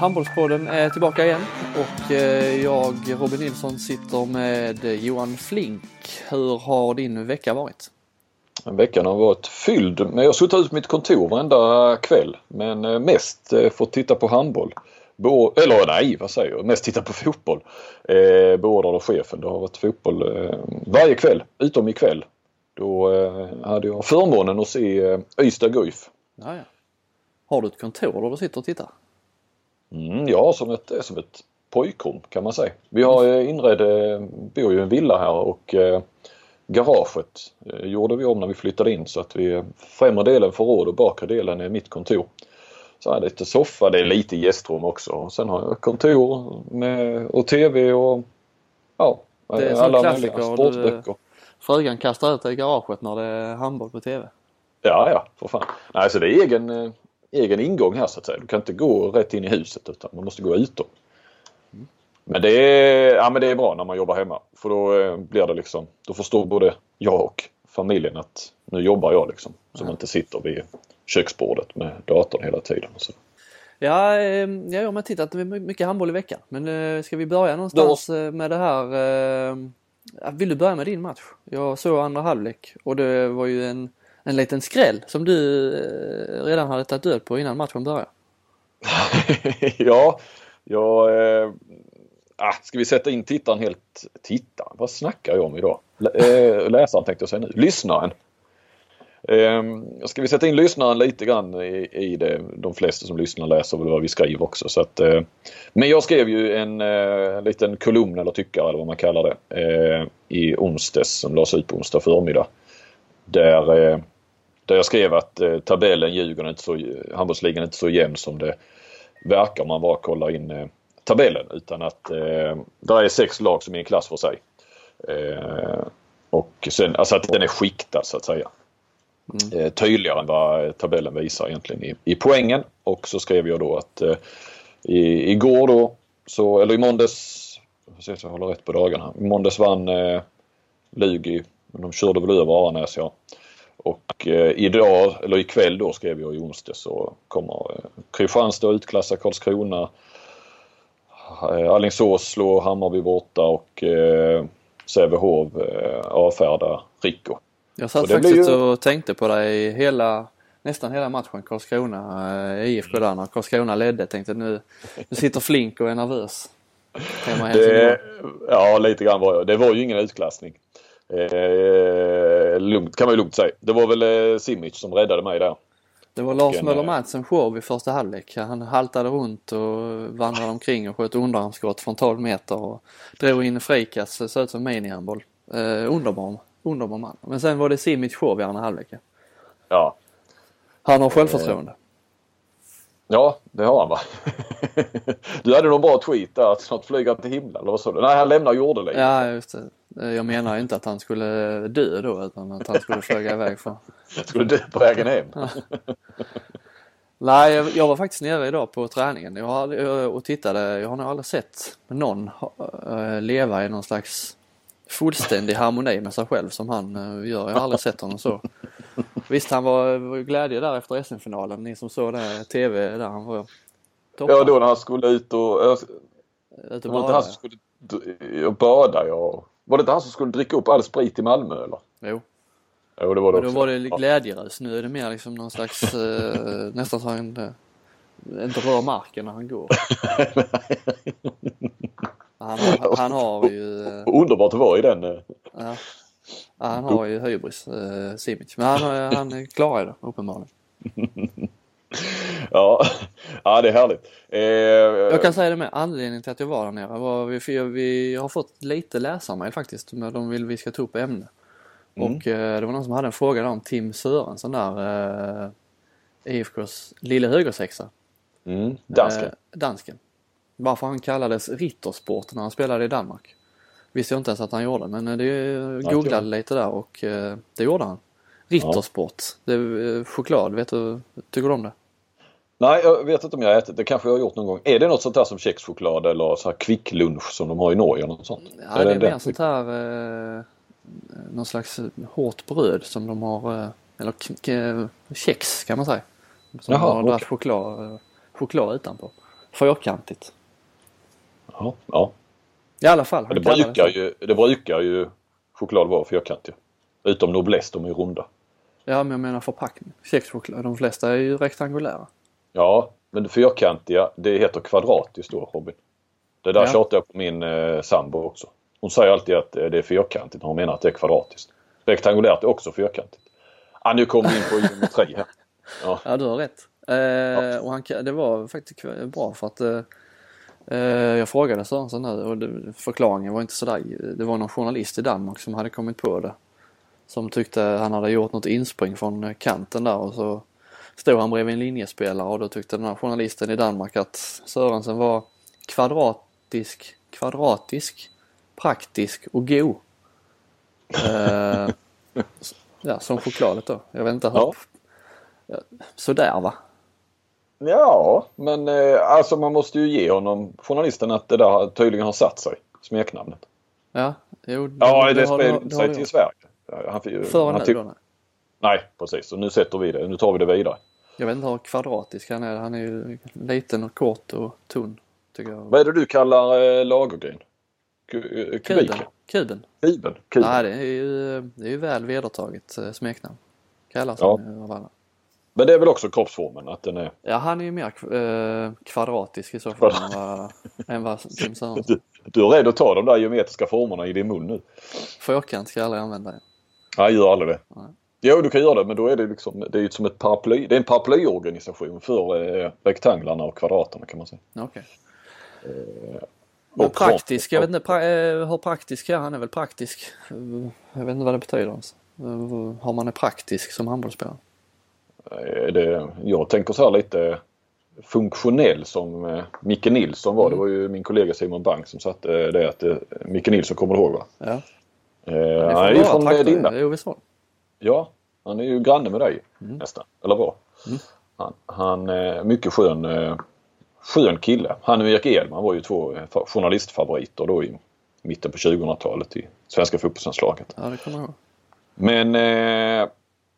Handbollspodden är tillbaka igen och eh, jag, Robin Nilsson, sitter med Johan Flink. Hur har din vecka varit? Veckan har varit fylld. Men jag har suttit ut på mitt kontor varenda kväll. Men eh, mest eh, fått titta på handboll. Bo eller nej, vad säger jag? Mest titta på fotboll. Eh, beordrad av chefen. Det har varit fotboll eh, varje kväll, utom ikväll. Då eh, hade jag förmånen att se eh, Ystad Guif. Har du ett kontor där du sitter och tittar? Mm, ja, som ett, som ett pojkrum kan man säga. Vi har eh, inredd, eh, bor ju i en villa här och eh, garaget gjorde vi om när vi flyttade in så att vi främre delen förråd och bakre delen är mitt kontor. Så här lite soffa, det är lite gästrum också. Och sen har jag kontor med, och TV och ja, alla möjliga sportböcker. Frugan kastar ut dig i garaget när det är handboll på TV. Ja, ja, för fan. Nej, så det är egen, egen ingång här så att säga. Du kan inte gå rätt in i huset utan man måste gå utom. Men det är, ja, men det är bra när man jobbar hemma för då eh, blir det liksom, då förstår både jag och familjen att nu jobbar jag liksom. Så man inte sitter vid köksbordet med datorn hela tiden. Så. Ja, eh, jag har tittat mycket handboll i veckan. Men eh, ska vi börja någonstans då... med det här? Vill du börja med din match? Jag såg andra halvlek och det var ju en, en liten skräll som du eh, redan hade tagit död på innan matchen började. ja, jag eh, Ah, ska vi sätta in tittaren helt... Tittaren? Vad snackar jag om idag? Eh, läsaren tänkte jag säga nu. Lyssnaren. Eh, ska vi sätta in lyssnaren lite grann i, i det. De flesta som lyssnar läser väl vad vi skriver också. Så att, eh, men jag skrev ju en eh, liten kolumn eller tyckare eller vad man kallar det. Eh, I onsdags som lades ut på onsdag förmiddag. Där, där jag skrev att eh, tabellen Djurgården inte så, handbollsligan är inte så jämn som det verkar om man bara kollar in eh, tabellen utan att eh, där är sex lag som är i en klass för sig. Eh, och sen, alltså att den är skiktad så att säga. Mm. Eh, tydligare än vad tabellen visar egentligen i, i poängen. Och så skrev jag då att eh, i, igår då, så, eller i måndags, jag får se så jag håller rätt på dagarna. I måndags vann eh, Lugi, men de körde väl över Aranäs ja. Och eh, idag, eller ikväll då skrev jag i onsdag så kommer eh, Kristianstad utklassa Karlskrona. Eh, Alingsås slår Hammarby borta och eh, Sävehof eh, avfärdar Rico. Jag satt faktiskt ju... och tänkte på dig hela, nästan hela matchen Karlskrona, eh, IFK där när Karlskrona ledde. Tänkte nu, nu sitter Flink och är nervös. Det, ja, lite grann var jag. Det var ju ingen utklassning. Eh, lugnt, kan man ju lugnt säga. Det var väl eh, Simic som räddade mig där. Det var Lars Möller Madsen show i första halvlek. Han haltade runt och vandrade omkring och sköt underarmsskott från 12 meter och drog in frikast. Det såg ut som minihandboll. Eh, underbar, underbar man. Men sen var det Simic show i andra halvlek. Ja. Han har självförtroende. Ja, det har han va? du hade någon bra tweet där att snart flyger han till himlen eller vad sa du? Nej, han lämnar jordelivet. Ja, just det. Jag menar inte att han skulle dö då utan att han skulle flyga iväg för... skulle dö på vägen hem? Nej, jag, jag, var faktiskt nere idag på träningen jag hade, och tittade. Jag har nog aldrig sett någon uh, leva i någon slags fullständig harmoni med sig själv som han uh, gör. Jag har aldrig sett honom så. Visst, han var, var glädje där efter SM-finalen. Ni som såg det TV där han var toppen. Ja, då när han skulle ut och... Uh, ut och bada. Han skulle bada, ja. Var det inte han som skulle dricka upp all sprit i Malmö eller? Jo. Jo, det var det också. Då var det glädjerus. Nu är det mer liksom någon slags, eh, nästan så han eh, inte rör marken när han går. han, har, han har ju... Eh, Underbart att vara i den. Eh. Ja. Ja. han har ju hybris, eh, Simic. Men han, han klarar det uppenbarligen. ja. ja, det är härligt. Eh, jag kan säga det med, anledningen till att jag var där nere var vi, vi har fått lite läsarmail faktiskt. Men de vill vi ska ta upp ämne. Mm. Och eh, det var någon som hade en fråga om Tim Sörensson där, eh, IFKs lille högersexa. Mm. Dansken. Eh, dansken. Varför han kallades Rittersport när han spelade i Danmark. Visste jag inte ens att han gjorde men eh, det googlade lite där och eh, det gjorde han. Rittersport. Ja. Det är eh, choklad, vet du, tycker du om det? Nej, jag vet inte om jag har ätit det. kanske jag har gjort någon gång. Är det något sånt där som kexchoklad eller så här kvicklunch som de har i Norge? Något sånt? Ja, det är, det mer sånt här eh, någon slags hårt bröd som de har, eh, eller kex kan man säga. Som Jaha, har okay. choklad, choklad utanpå. fyrkantigt. Ja, ja. I alla fall. Det brukar, ju, det brukar ju choklad vara fyrkantig. Utom Noblesse, de är runda. Ja, men jag menar förpackning. Kexchoklad, de flesta är ju rektangulära. Ja, men det fyrkantiga, det heter kvadratiskt då Robin. Det där ja. tjatar jag på min eh, sambo också. Hon säger alltid att det är fyrkantigt, hon menar att det är kvadratiskt. Rektangulärt är också fyrkantigt. Ah, nu kommer vi in på geometri här. Ja. ja, du har rätt. Eh, ja. och han, det var faktiskt bra för att eh, eh jag frågade Sörensen nu och förklaringen var inte sådär. Det var någon journalist i Danmark som hade kommit på det. Som tyckte han hade gjort något inspring från kanten där och så stod han bredvid en linjespelare och då tyckte den här journalisten i Danmark att Sörensen var kvadratisk, kvadratisk, praktisk och god. eh, ja, som chokladet då. Jag vet inte hur... Ja. Sådär va? Ja, men eh, alltså man måste ju ge honom, journalisten, att det där tydligen har satt sig, smeknamnet. Ja, jo. Det, ja, det, det spred sig till Sverige. Han, Före nu då? Nej. precis. Och nu sätter vi det. Nu tar vi det vidare. Jag vet inte hur kvadratisk han är. Han är ju liten och kort och tunn. Tycker jag. Vad är det du kallar eh, lagergren? Kuben. Kuben. Kuben. Kuben. Nej, det är ju, det är ju väl vedertaget eh, smeknamn. Kallas ja. han av alla. Men det är väl också kroppsformen att den är... Ja han är ju mer eh, kvadratisk i så fall än vad, än vad Tim Sörensen. Du, du är rädd att ta de där geometriska formerna i din mun nu? Fyrkant ska jag aldrig använda. Det. Nej, gör aldrig det. Nej. Jo, du kan göra det men då är det liksom, det är som ett paraply. Det är en paraplyorganisation för eh, rektanglarna och kvadraterna kan man säga. Okej. Okay. Eh, men praktisk, jag vet inte pra, eh, hur praktisk är han? är väl praktisk. Jag vet inte vad det betyder ens. Har man är praktisk som handbollsspelare? Eh, det, jag tänker så här lite funktionell som eh, Micke Nilsson var. Mm. Det var ju min kollega Simon Bank som satte det att Micke Nilsson kommer du ihåg va? Ja. Eh, han är ju från. Ovesholm. Ja, han är ju granne med dig mm. nästan. Eller var. Mm. Han, han är mycket skön, eh, skön kille. Han och Erik Edman var ju två eh, journalistfavoriter då i mitten på 2000-talet i svenska fotbollslandslaget. Ja, det kommer jag ihåg. Men eh,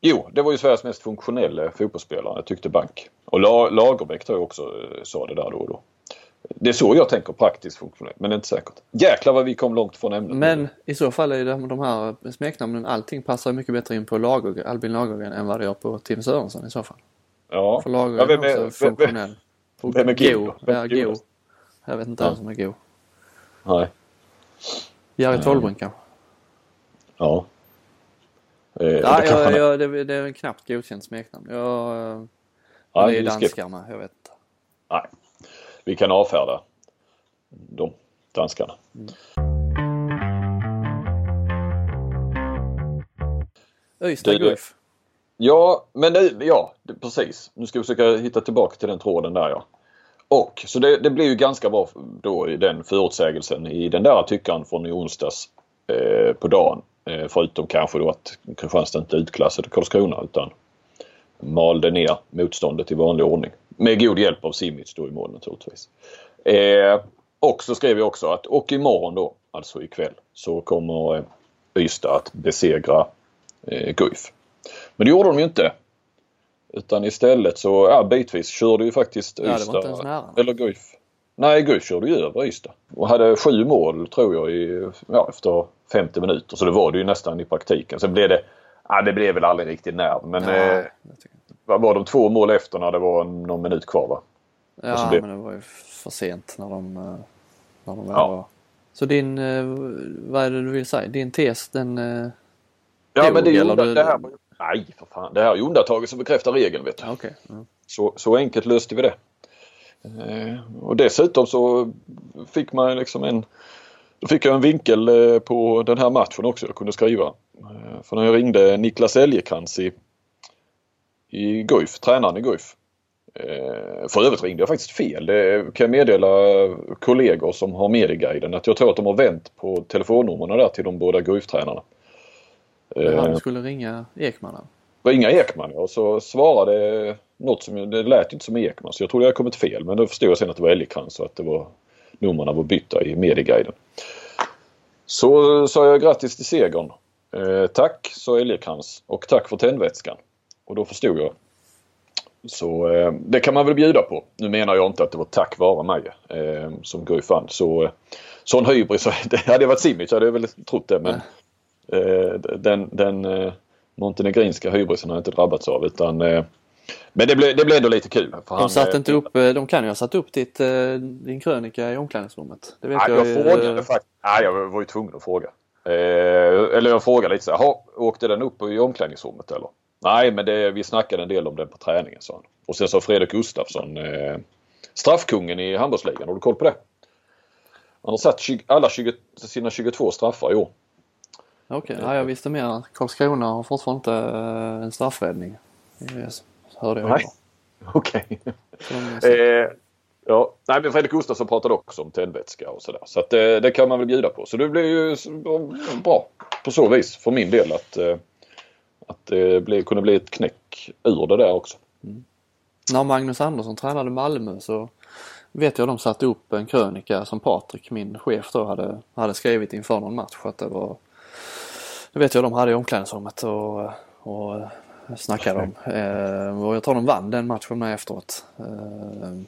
jo, det var ju Sveriges mest funktionella fotbollsspelare tyckte Bank. Och Lagerbäck tror jag också eh, sa det där då och då. Det är så jag tänker praktiskt funktionellt, men det är inte säkert. Jäklar vad vi kom långt från ämnet. Men i så fall är det de här smeknamnen, allting passar mycket bättre in på Lager, Albin Lagergren än vad det gör på Tim Sörensen i så fall. Ja. För Lagergren ja, vem är, också funktionell. Vem, vem är Go? Ja, Go. Jag vet inte vem som är Go. Nej. Jerry Tollbrink kanske? Ja. Eh, ja, det, jag, jag, det, det är knappt godkänt smeknamn. Jag, ja, det är danskar med, jag vet inte. Nej vi kan avfärda de danskarna. Mm. Guif. Ja, men det, ja, precis. Nu ska vi försöka hitta tillbaka till den tråden där ja. Och så det, det blir ju ganska bra då i den förutsägelsen i den där tyckaren från i onsdags eh, på dagen. Eh, förutom kanske då att Kristianstad inte utklassade Karlskrona utan malde ner motståndet i vanlig ordning. Med god hjälp av Simic då i mål naturligtvis. Eh, och så skrev jag också att och imorgon då, alltså ikväll, så kommer eh, Ystad att besegra eh, Guif. Men det gjorde de ju inte. Utan istället så, ja bitvis körde ju faktiskt Ystad. Ja. Eller Guif. Nej, Guif körde ju över Ystad. Och hade sju mål tror jag i, ja, efter 50 minuter. Så det var det ju nästan i praktiken. Sen blev det, ja det blev väl aldrig riktigt när. Men Nej, eh, var de två mål efter när det var någon minut kvar va? Ja det... men det var ju för sent när de, eh, när de ja. var. Så din, eh, vad är det du vill säga? Din tes den eh, Ja dog, men det är ju du... det här, nej för fan. Det här är ju undantaget som bekräftar regeln vet du. Okay. Mm. Så, så enkelt löste vi det. Och dessutom så fick man liksom en då fick jag en vinkel på den här matchen också jag kunde skriva. För när jag ringde Niklas Elgekrans i i Guif, tränaren i Guif. Eh, för övrigt ringde jag faktiskt fel. Det kan jag meddela kollegor som har Medieguiden att jag tror att de har vänt på telefonnumren där till de båda Guif-tränarna. Eh, han skulle ringa Ekman? Ringa Ekman ja, och så svarade något som, det lät inte som Ekman så jag trodde jag kommit fel men då förstod jag sen att det var Älgekrans och att det var numren var bytta i Medieguiden. Så sa jag grattis till segern. Eh, tack sa Älgekrans och tack för tändvätskan. Och då förstod jag. Så eh, det kan man väl bjuda på. Nu menar jag inte att det var tack vare mig eh, som Guif vann. Så, sån hybris, det hade varit Simic hade jag väl trott det men eh, den, den eh, montenegrinska hybrisen har jag inte drabbats av utan eh, men det blev, det blev ändå lite kul. För de, han, satt inte upp, eh, de kan ju ha satt upp ditt, eh, din krönika i omklädningsrummet. Det vet nej, jag, jag frågade faktiskt. Nej, jag var ju tvungen att fråga. Eh, eller jag frågade lite så här, åkte den upp i omklädningsrummet eller? Nej, men det, vi snackade en del om den på träningen sa han. Och sen sa Fredrik Gustafsson, eh, straffkungen i handbollsligan. Har du koll på det? Han har satt 20, alla 20, sina 22 straffar i år. Okej, okay. ja, jag visste mer. Karlskrona har fortfarande inte eh, en straffräddning. Yes. Hörde jag Nej, okej. Okay. eh, ja, nej men Fredrik Gustafsson pratade också om tändvätska och sådär. Så att, eh, det kan man väl bjuda på. Så det blir ju bra på så vis för min del att eh, att det blev, kunde bli ett knäck ur det där också. Mm. När Magnus Andersson tränade Malmö så vet jag de satte upp en krönika som Patrik, min chef då, hade, hade skrivit inför någon match. Att det var, det vet jag de hade i omklädningsrummet och, och snackade om. Eh, och jag tror de vann den matchen med efteråt. Eh,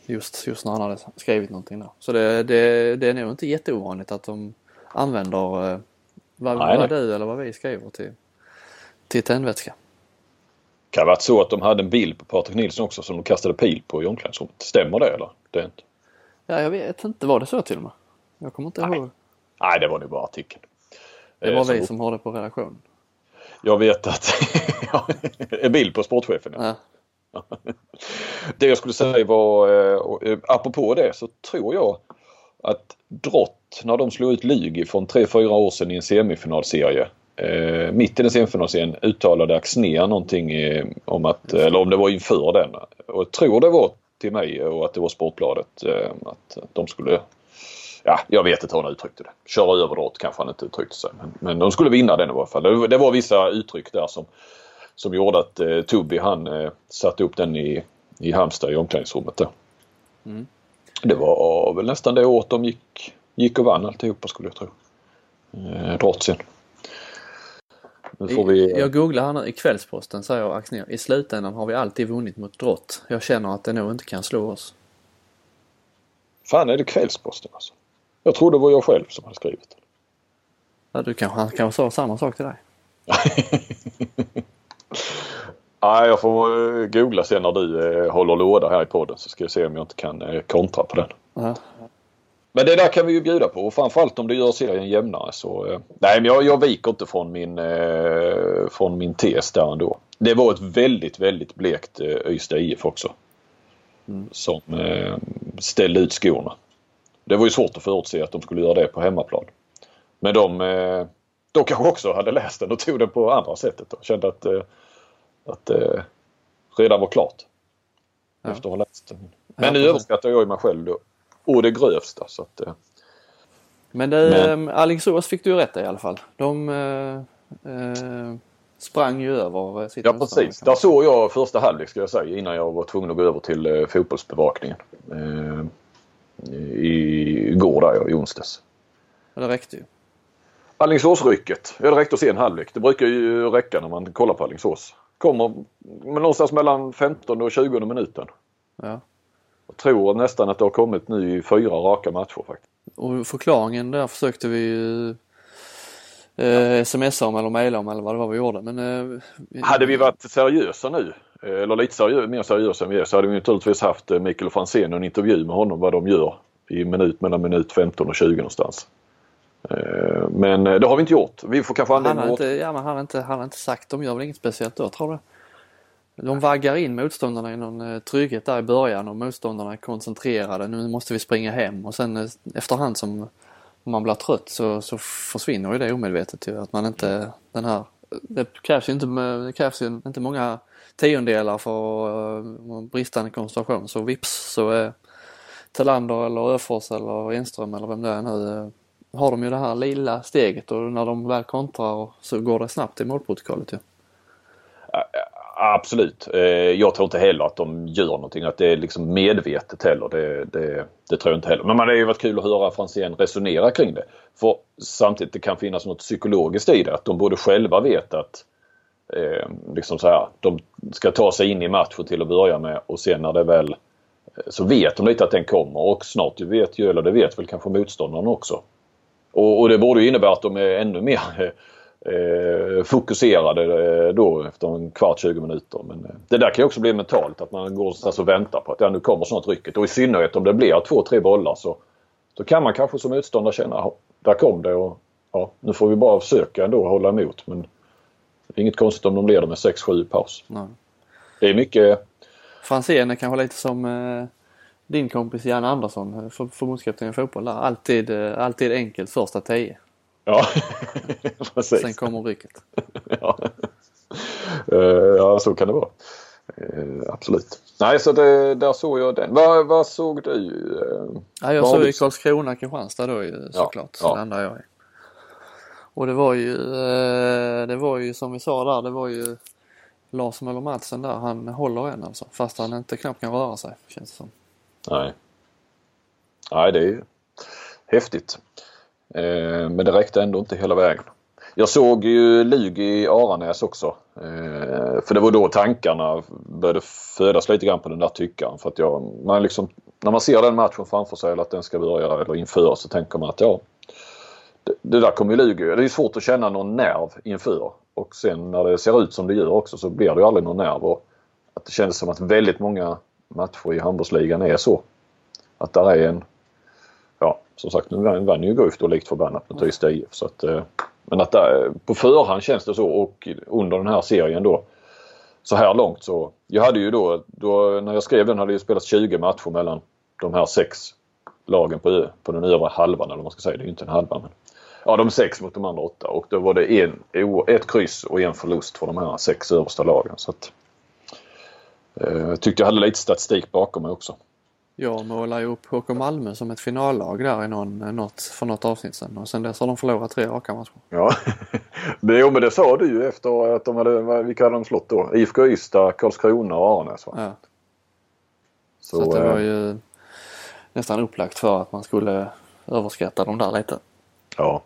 just, just när han hade skrivit någonting där. Så det, det, det är nog inte jätteovanligt att de använder eh, vad, nej, vad du eller vad vi skriver till, till tändvätska. Kan det varit så att de hade en bild på Patrik Nilsson också som de kastade pil på i omklädningsrummet. Stämmer det eller? Det är inte. Ja, jag vet inte. Var det så till och med? Jag kommer inte Nej. ihåg. Nej, det var nog bara artikeln. Det var eh, vi som har det på redaktionen. Jag vet att en bild på sportchefen. Ja. ja. det jag skulle säga var, eh, apropå det så tror jag att Drott när de slog ut Lugi från 3-4 år sedan i en semifinalserie eh, mitt i den semifinalserien uttalade Axnér någonting eh, om att, eller om det var inför den. Och jag tror det var till mig och att det var Sportbladet eh, att de skulle Ja, jag vet inte hur han uttryckte det. Köra över Drott kanske han inte uttryckte sig. Men, men de skulle vinna den i alla fall. Det, det var vissa uttryck där som, som gjorde att eh, Tobbe han eh, satte upp den i, i Halmstad i omklädningsrummet där. Mm. Det var väl nästan det året de gick, gick och vann alltihopa skulle jag tro. Eh, får vi... Jag googlar här nu i Kvällsposten säger Axnér. I slutändan har vi alltid vunnit mot Drott. Jag känner att det nog inte kan slå oss. Fan är det Kvällsposten alltså? Jag trodde det var jag själv som hade skrivit Ja, du kanske, han kanske sa samma sak till dig? Nej, jag får eh, googla sen när du eh, håller låda här i podden så ska jag se om jag inte kan eh, kontra på den. -huh. Men det där kan vi ju bjuda på och framförallt om du gör serien jämnare så... Eh, nej men jag, jag viker inte från min, från min tes där ändå. Det var ett väldigt, väldigt blekt eh, Ystad IF också. Mm. Som ställde ut skorna. Det var ju svårt att förutse att de skulle göra det på hemmaplan. Men de, eh, de kanske också hade läst den och tog den på andra sättet och kände att, eh, att eh, redan var klart. Ja. Efter att ha läst den. Men ja, nu överskattar jag mig själv då å det grövsta. Så att, eh. Men, det, men... Alingsås fick du ju rätt i alla fall. De eh sprang ju över sitt Ja precis. Där såg jag första halvlek ska jag säga innan jag var tvungen att gå över till eh, fotbollsbevakningen. Eh, igår där i onsdags. Ja, det räckte ju. Alingsåsrycket. Ja det räckte att se en halvlek. Det brukar ju räcka när man kollar på Alingsås. Kommer någonstans mellan 15 och 20 minuten. Ja. Jag tror nästan att det har kommit nu i fyra raka matcher faktiskt. Och förklaringen där försökte vi ju eh, smsa om eller mejla om eller vad det var vi gjorde. Men, eh, hade vi varit seriösa nu eller lite seriö mer seriösa än vi är så hade vi naturligtvis haft eh, Mikael Franzén och en intervju med honom vad de gör i minut mellan minut 15 och 20 någonstans. Eh, men det har vi inte gjort. Vi får kanske anledning han har inte, ja, han har inte, han har inte sagt, de gör väl inget speciellt då tror du? De vaggar in motståndarna i någon eh, trygghet där i början och motståndarna är koncentrerade. Nu måste vi springa hem och sen eh, efterhand som man blir trött så, så försvinner ju det omedvetet ju. Att man inte, den här, det krävs ju inte, det krävs ju inte många tiondelar för eh, bristande koncentration så vips så är Talander eller Öfors eller Enström eller vem det är nu eh, har de ju det här lilla steget och när de väl kontrar så går det snabbt i målprotokollet ju. Absolut. Eh, jag tror inte heller att de gör någonting, att det är liksom medvetet heller. Det, det, det tror jag inte heller. Men det har ju varit kul att höra Franzén resonera kring det. För samtidigt det kan finnas något psykologiskt i det. Att de både själva vet att eh, liksom så här, de ska ta sig in i matchen till att börja med och sen när det väl eh, så vet de lite att den kommer och snart vet ju, eller det vet väl kanske motståndaren också. Och, och det borde ju innebära att de är ännu mer eh, fokuserade eh, då efter en kvart, 20 minuter. Men eh, det där kan ju också bli mentalt att man går någonstans och väntar på att ja, nu kommer snart rycket. Och i synnerhet om det blir två, tre bollar så så kan man kanske som motståndare känna där kom det och ja, nu får vi bara försöka ändå hålla emot. Men det är inget konstigt om de leder med 6-7 i paus. Nej. Det är mycket... Franzén är kanske lite som eh, din kompis Jan Andersson, förbundskapten i fotboll. Alltid, eh, alltid enkelt första tio. Ja, precis. Sen kommer rycket. ja. Eh, ja, så kan det vara. Eh, absolut. Nej, så det, där såg jag den. Vad, vad såg du? Ja, jag såg ju Karlskrona Kristianstad då ju såklart. Ja, ja. landade jag i. Och det var ju, eh, det var ju som vi sa där, det var ju Lars Möller Madsen där, han håller en alltså. Fast han inte knappt kan röra sig, känns det som. Nej. Nej, det är ju häftigt. Eh, men det räckte ändå inte hela vägen. Jag såg ju Lug i Aranäs också. Eh, för det var då tankarna började födas lite grann på den där tyckaren. För att jag, man liksom, när man ser den matchen framför sig eller att den ska börja eller inför så tänker man att ja, det, där kommer ju Lug Det är svårt att känna någon nerv inför. Och sen när det ser ut som det gör också så blir det ju aldrig någon nerv. Och att det kändes som att väldigt många matcher i handbollsligan är så. Att där är en ja, som sagt nu vann ju Guif då likt förbannat mot Ystad IF. Så att, eh, men att där, på förhand känns det så och under den här serien då så här långt så. Jag hade ju då, då när jag skrev den hade det spelats 20 matcher mellan de här sex lagen på, på den övre halvan eller vad man ska säga. Det är ju inte en halva men. Ja de sex mot de andra åtta och då var det en, ett kryss och en förlust för de här sex översta lagen. Så att, eh, jag tyckte jag hade lite statistik bakom mig också. Jag målade ju upp HK Malmö som ett finallag där i någon, något, för något avsnitt sedan och sen dess har de förlorat tre raka matcher. Ja, jo, men det sa du ju efter att de hade, vilka hade de slått då? IFK Ystad, Karlskrona och Arnäs va? Ja. Så, så det var eh, ju nästan upplagt för att man skulle överskatta dem där lite. Ja,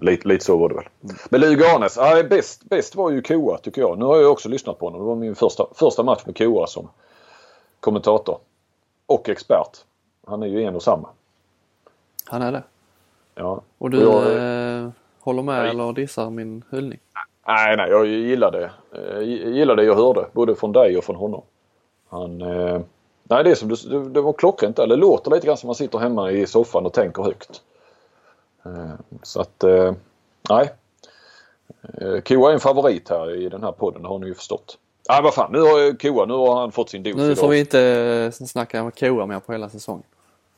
lite, lite så var det väl. Mm. Men Arnäs, ja, bäst, bäst var ju Koa tycker jag. Nu har jag också lyssnat på honom. Det var min första, första match med Koa som kommentator och expert. Han är ju en och samma. Han är det? Ja. Och du och jag, eh, håller med jag, eller dissar min hyllning? Nej, nej, jag gillar det. Jag eh, gillar det jag hörde både från dig och från honom. Han, eh, nej, det är som du, det var klockrent Det låter lite grann som man sitter hemma i soffan och tänker högt. Eh, så att, eh, nej. Eh, Koa är en favorit här i den här podden, det har ni ju förstått. Nej vad fan, nu har Koa, nu har han fått sin dos Nu idag. får vi inte snacka om Koa mer på hela säsongen.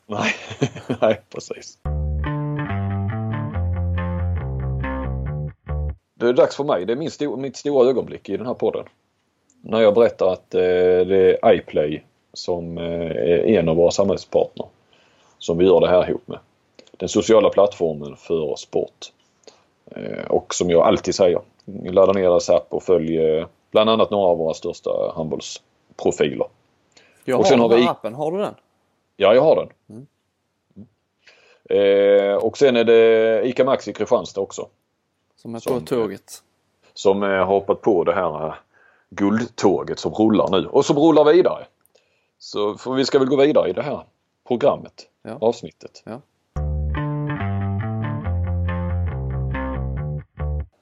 Nej, nej precis. Det är dags för mig. Det är min sto mitt stora ögonblick i den här podden. När jag berättar att eh, det är iPlay som eh, är en av våra samhällspartner som vi gör det här ihop med. Den sociala plattformen för sport. Eh, och som jag alltid säger, ladda ner deras app och följ eh, Bland annat några av våra största handbollsprofiler. Jag och har, har vi... appen, har du den? Ja, jag har den. Mm. Eh, och sen är det ICA Maxi Kristianstad också. Som är som, på tåget. Som eh, har hoppat på det här eh, guldtåget som rullar nu och som rullar vidare. Så vi ska väl gå vidare i det här programmet, ja. avsnittet. Ja.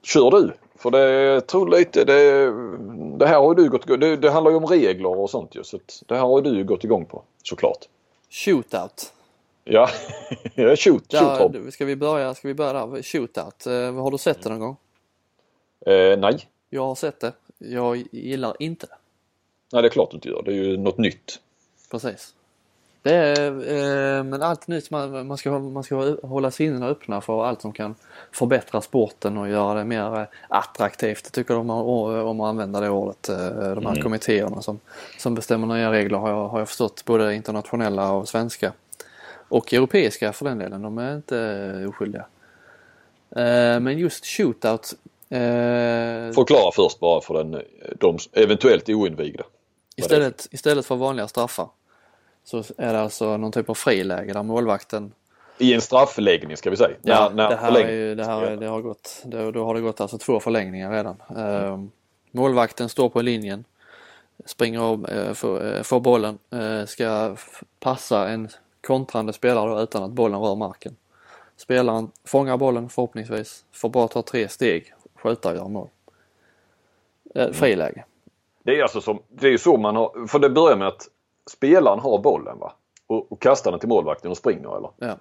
Kör du! För det tror lite det, det här har du gått det, det handlar ju om regler och sånt ju. Så det här har du gått igång på såklart. Shootout. Ja, shoot, ja, shoot Ska vi börja, ska vi börja där? Shootout. Eh, har du sett det någon gång? Eh, nej. Jag har sett det. Jag gillar inte det. Nej det är klart du inte gör. Det är ju något nytt. Precis. Det är, eh, men allt nytt, man, man, ska, man ska hålla sinnena öppna för allt som kan förbättra sporten och göra det mer attraktivt. Jag tycker om man, om man använder det ordet. Eh, de här mm. kommittéerna som, som bestämmer nya regler har jag, har jag förstått, både internationella och svenska. Och europeiska för den delen, de är inte oskyldiga. Eh, men just shootout. Eh, Förklara först bara för den, de eventuellt oinvigda. Istället, istället för vanliga straffar så är det alltså någon typ av friläge där målvakten i en straffläggning ska vi säga. Ja, när, när det, här är, det, här är, det har gått, det, då har det gått alltså två förlängningar redan. Mm. Målvakten står på linjen, springer av, eh, får, eh, får bollen, eh, ska passa en kontrande spelare då, utan att bollen rör marken. Spelaren fångar bollen förhoppningsvis, får bara ta tre steg, skjuta och göra mål. Eh, friläge. Det är alltså som, det är ju så man har, för det börjar med att spelaren har bollen va? Och, och kastar den till målvakten och springer eller? Ja.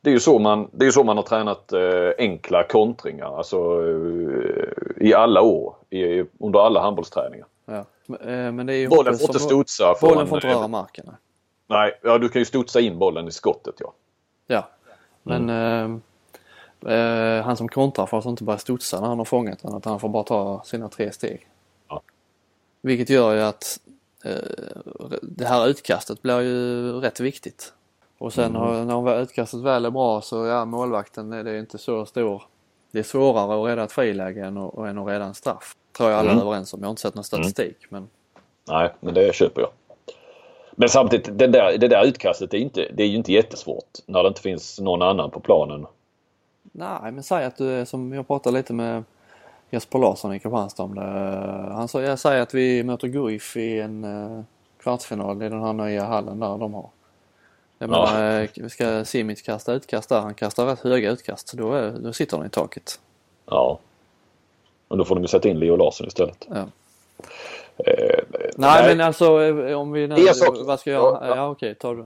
Det är ju så man, det är så man har tränat eh, enkla kontringar alltså eh, i alla år. I, under alla handbollsträningar. Ja. Men, eh, Men det är ju Bollen får inte studsa. Bollen får inte röra marken. nej. Nej, ja, du kan ju studsa in bollen i skottet ja. Ja. Men eh, han som kontrar får alltså inte börja studsa när han har fångat den utan han får bara ta sina tre steg. Ja. Vilket gör ju att det här utkastet blir ju rätt viktigt. Och sen Mm. när utkastet väl är bra så ja målvakten är det inte så stor. Det är svårare att rädda ett friläge än att, än att rädda en straff. Tror jag alla Mm. är överens om. Jag har inte sett någon statistik men Nej, men det köper jag. Men samtidigt, det där, det där utkastet är, inte, det är ju inte jättesvårt när det inte finns någon annan på planen. Nej, men säg att du är som jag pratade lite med Jesper Larsson i Kristianstad om det. Han sa, jag säger att vi möter Guif i en eh, kvartsfinal i den här nya hallen där de har. Jag Ja. menar, eh, vi ska Simic kasta utkast där. Han kastar rätt höga utkast. Då, är, då sitter han i taket. Ja. Men då får de ju sätta in Leo Larsson istället. Ja. Eh, Nej, men alltså eh, om vi nu, sak- vad ska jag göra? Ja, Ja, okej, tar du.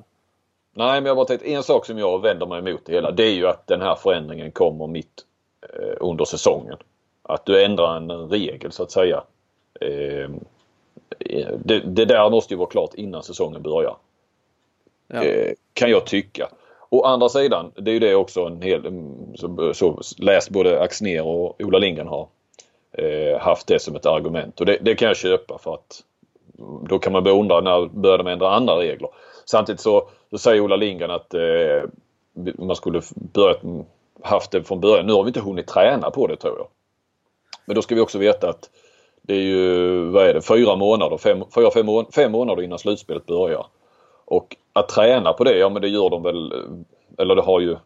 Nej, men jag har bara tänkt en sak som jag vänder mig emot det hela. Det är ju att den här förändringen kommer mitt eh, under säsongen. Att du ändrar en regel så att säga. Eh, det, det där måste ju vara klart innan säsongen börjar. Ja. Eh, kan jag tycka. Å andra sidan, det är ju det också en hel, mm, så, så läst både Axner och Ola Lindgren har eh, haft det som ett argument och det, det kan jag köpa för att då kan man börja undra när börjar de ändra andra regler. Samtidigt så, så säger Ola Lindgren att eh, man skulle börjat mm, haft det från början. Nu har vi inte hunnit träna på det tror jag. Men då ska vi också veta att det är ju, vad är det, fyra månader, fem, fyra, fem, fem månader innan slutspelet börjar. Och att träna på det, ja men det gör de väl, eller det har ju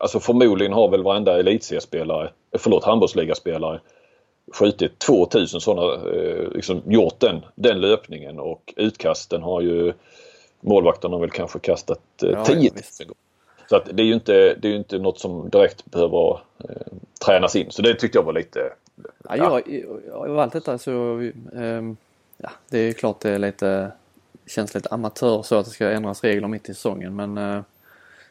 Alltså förmodligen har väl varenda elitseriespelare, förlåt handbollsligaspelare skjutit 2000 sådana, eh, liksom gjort den, den löpningen och utkasten har ju målvakterna väl kanske kastat eh, Ja, 10 ja, 000 visst. gånger. Så att det är ju inte, det är ju inte något som direkt behöver eh, tränas in. Så det tyckte jag var lite... Ja, jag, jag, av allt detta så, ehm, ja, det är klart det är lite, känns lite amatör så att det ska ändras regler mitt i säsongen men eh,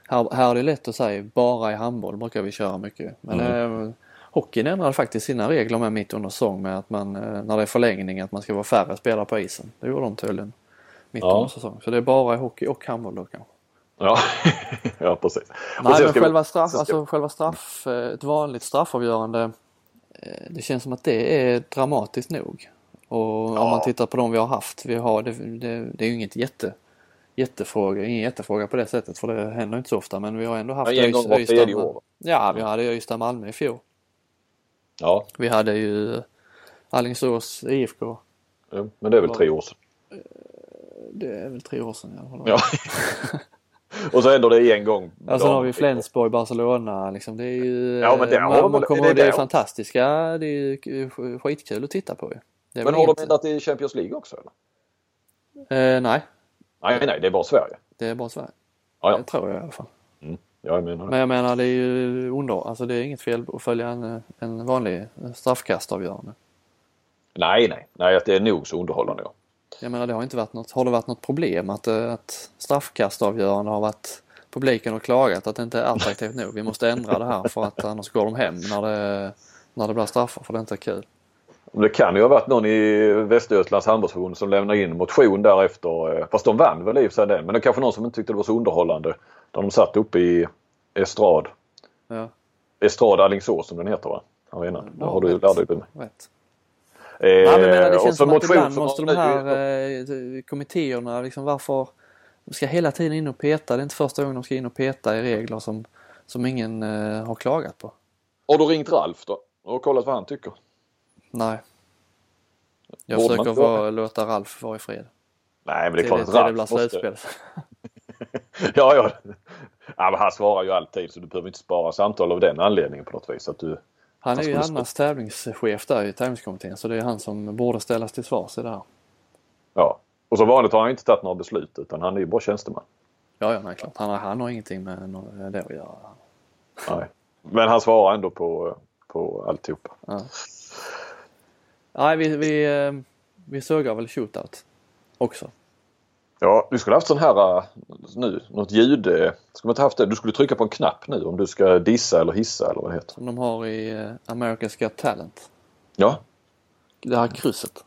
här, här är det lätt att säga, bara i handboll brukar vi köra mycket. Men eh, hockeyn ändrade faktiskt sina regler med mitt under säsong med att man, eh, när det är förlängning, att man ska vara färre spelare på isen. Det gjorde de tydligen mitt Ja. under säsong. Så det är bara i hockey och handboll då kanske. Ja, ja precis. Nej men ska vi- själva straff, ska- alltså själva straff, eh, ett vanligt straffavgörande eh, det känns som att det är dramatiskt nog. Och om Ja. man tittar på de vi har haft, vi har, det, det, det är ju inget jätte, jättefråga, ingen jättefråga på det sättet för det händer inte så ofta men vi har ändå haft Ja, en gång tredje år. Ja, vi hade Ystad-Malmö i fjol. Ja, Vi hade ju Alingsås IFK. jo, men det är väl tre år sedan. Det är väl tre år sedan i alla fall. Ja. och så händer det en gång. Ja, sen har vi Flensburg, Barcelona liksom. Det är ju... Ja, men det man, de man kommer det ihåg, det är fantastiska. Det är ju sk- skitkul att titta på ju. Det Men har de ändrat i Champions League också eller? Eh, nej, Nej, nej, det är bara Sverige. det är bara Sverige. Ja, ja. Det tror jag i alla fall. Ja, jag menar det. Men jag menar det är ju under, alltså det är inget fel att följa en, en vanlig straffkastavgörande. Nej, nej, nej, det är nog så underhållande. Ja. Jag menar det har inte varit något, har det varit något problem att, eh, att straffkastavgörande har varit publiken har klagat att det inte är attraktivt nog. Vi måste ändra det här för att annars går de hem när det, när det blir straffar för det är inte kul. Det kan ju ha varit någon i Västergötlands handbollsförbund som lämnade in motion därefter. eh, Fast de vann väl i och för sig den. Men det är kanske någon som inte tyckte det var så underhållande. Där de satt uppe i Estrad. Ja, Estrad Alingsås som den heter va? Arenan. Det har du, rätt. lärde dig mig. rätt. Eh, Ja, men menar, det känns som att ibland måste de här eh, kommittéerna liksom varför de ska hela tiden in och peta. Det är inte första gången de ska in och peta i regler som, som ingen eh, har klagat på. Har du ringt Ralf då? Och kollat vad han tycker? Nej. Jag Borde försöker vara, låta Ralf vara i fred. Nej men det är klart att till det Ralf blir slutspel. Ja, ja. ja men han svarar ju alltid så du behöver inte spara samtal av den anledningen på något vis. Att du, Han är ju annars tävlingschef där i tävlingskommittén så det är han som borde ställas till svars i det här. Ja. Och som vanligt har han inte tagit några beslut utan han är ju bara tjänsteman. Ja, ja, nej, klart. Han han har ingenting med det att göra. Nej. Men han svarar ändå på, på alltihopa. Ja. Nej, vi, vi, eh, vi sågar väl shootout också. Ja, du skulle haft sån här äh, nu, något ljud. äh, Skulle man inte haft det? Du skulle trycka på en knapp nu om du ska dissa eller hissa eller vad det heter. Som de har i eh, America's Got Talent. Ja, Det här krysset.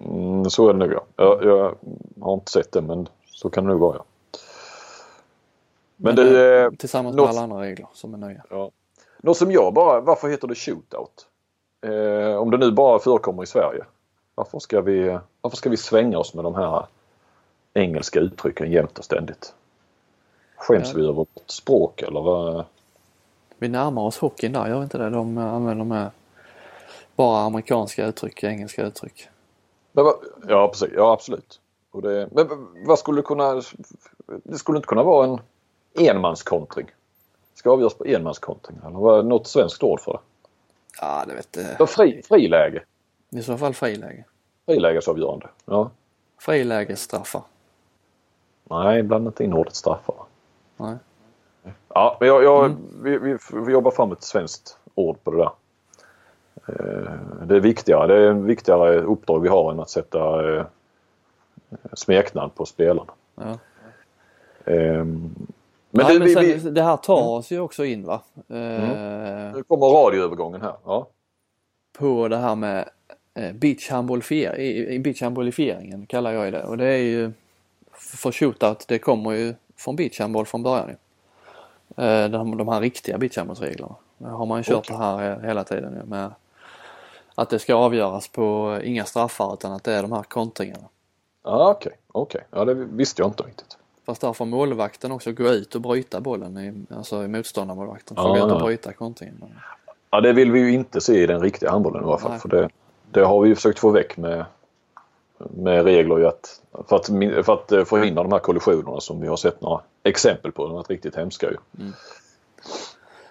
mm, så är det nog ja. Jag, jag har inte sett det men så kan det nog vara ja. Men Men, du, eh, Tillsammans med något- alla andra regler som är nya. ja. något som jag bara, varför heter det shootout? Eh, om det nu bara förekommer i Sverige. Varför ska vi, varför ska vi svänga oss med de här engelska uttrycken jämt och ständigt? Skäms Ja. vi över vårt språk eller vad? Vi närmar oss hockeyn där, gör vi inte det? De eh, använder de här bara amerikanska uttryck, engelska uttryck. Ja, precis. Ja, absolut. Och det, men vad skulle kunna... Det skulle inte kunna vara en enmanskontring? Ska avgöras på enmanskontring eller vad, något svenskt ord för det? Ja, det vet jag. Ja, fri, friläge. I så fall friläge. Frilägesavgörande. Ja. Frilägesstraffar. Nej, blanda inte in ordet straffar. Nej. Ja, men jag, jag, Mm. vi, vi, vi jobbar fram ett svenskt ord på det där. Eh, Det är viktigare. Det är en viktigare uppdrag vi har än att sätta eh, smeknamn på spelarna. Ja. Ehm, Men, Nej, det, men sen, vi, Mm. det här tar oss ju också in va? Eh, nu kommer radioövergången här. Ja. På det här med beachhandbollifieringen kallar jag det. Och det är ju för shootout, det kommer ju från beachhandboll från början. Eh, de, de här riktiga beachhandbollsreglerna. Det har man ju kört Okej. det här eh, hela tiden ju med att det ska avgöras på inga straffar utan att det är de här kontringarna. Ja, okej. okej. Ja, det visste jag inte riktigt. Fast där får målvakten också gå ut och bryta bollen, i, alltså i motståndarmålvakten. Får Ja, gå ut och bryta kontringen. Ja, det vill vi ju inte se i den riktiga handbollen i alla fall. Nej. För det, det har vi ju försökt få väck med, med regler ju att, för, att, för att eh, förhindra de här kollisionerna som vi har sett några exempel på. De har varit riktigt hemska ju.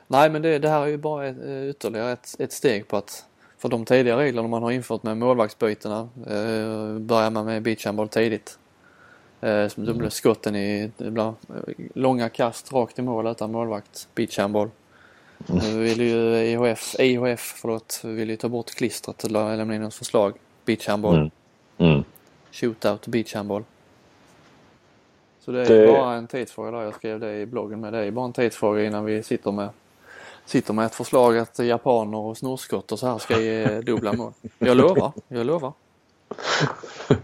Nej men det, det här är ju bara ett, eh, ytterligare ett, ett steg på att för de tidigare reglerna man har infört med målvaktsbytena eh, börjar man med beachhandboll tidigt. Eh, som blir skotten i blir, eh, långa kast rakt i mål utan målvakt, beachhandboll. Nu vill ju IHF, IHF förlåt, vill ju ta bort klistret eller lämna in något förslag. Beachhandboll, Mm. Mm. shootout, beachhandboll. Så det är Det- bara en tidsfråga där, jag skrev det i bloggen med det är bara en tidsfråga innan vi sitter med Sitter med ett förslag att japaner och snorskott och så här ska ge dubbla mål. Jag lovar, jag lovar.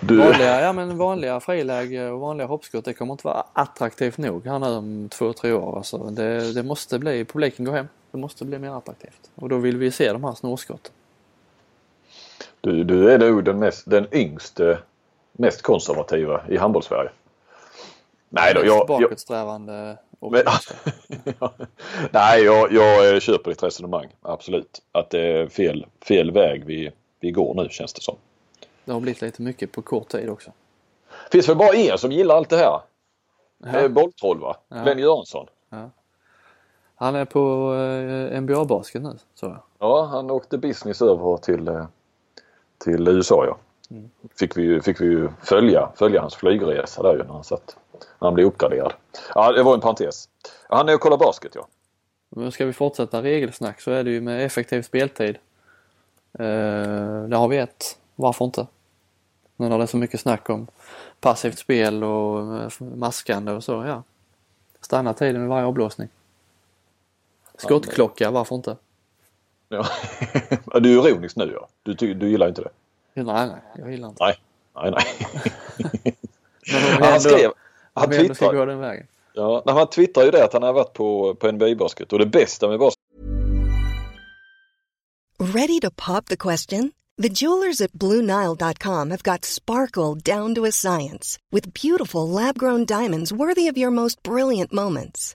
Du, Vanliga, ja, men vanliga friläge och vanliga hoppskott det kommer inte vara attraktivt nog här nu om två, tre år. Alltså, det, det måste bli, publiken går hem. Det måste bli mer attraktivt. Och då vill vi se de här snorskotten. Du, du är nog den, mest, den yngste, mest konservativa i handbollssverige. Nej då, jag, jag, Bakåtsträvande och Men, nej, jag, jag eh, köper ditt resonemang. Absolut. Att det är fel, fel väg vi, vi går nu känns det som. Det har blivit lite mycket på kort tid också. finns väl bara en som gillar allt det här. Ja. Eh, Bolltroll va? Ja. Glenn Göransson. Han är på eh, NBA-basket nu, så jag. Ja, han åkte business över till, eh, till USA ja. Mm. Fick vi, ju- fick vi ju följa, följa hans flygresa där ju när han satt. När han blev uppgraderad. Ja, det var en parentes. Han är och kollar basket ja. Men ska vi fortsätta regelsnack så är det ju med effektiv speltid. Eh, där har vi ett. Varför inte? Nu när det är så mycket snack om passivt spel och eh, maskande och så, ja. Stanna tiden med varje avblåsning. Skottklocka, varför inte? ja. du är ironisk nu ja. Du, du gillar inte det? Nej, nej, jag gillar inte. Nej, nej, nej. Men han skrev, Om han gå den vägen. ja, twittrade ju det att han har varit på, på NBA-basket och det bästa med basket Ready to pop the question? The jewelers at BlueNile.com have got sparkle down to a science with beautiful lab grown diamonds worthy of your most brilliant moments.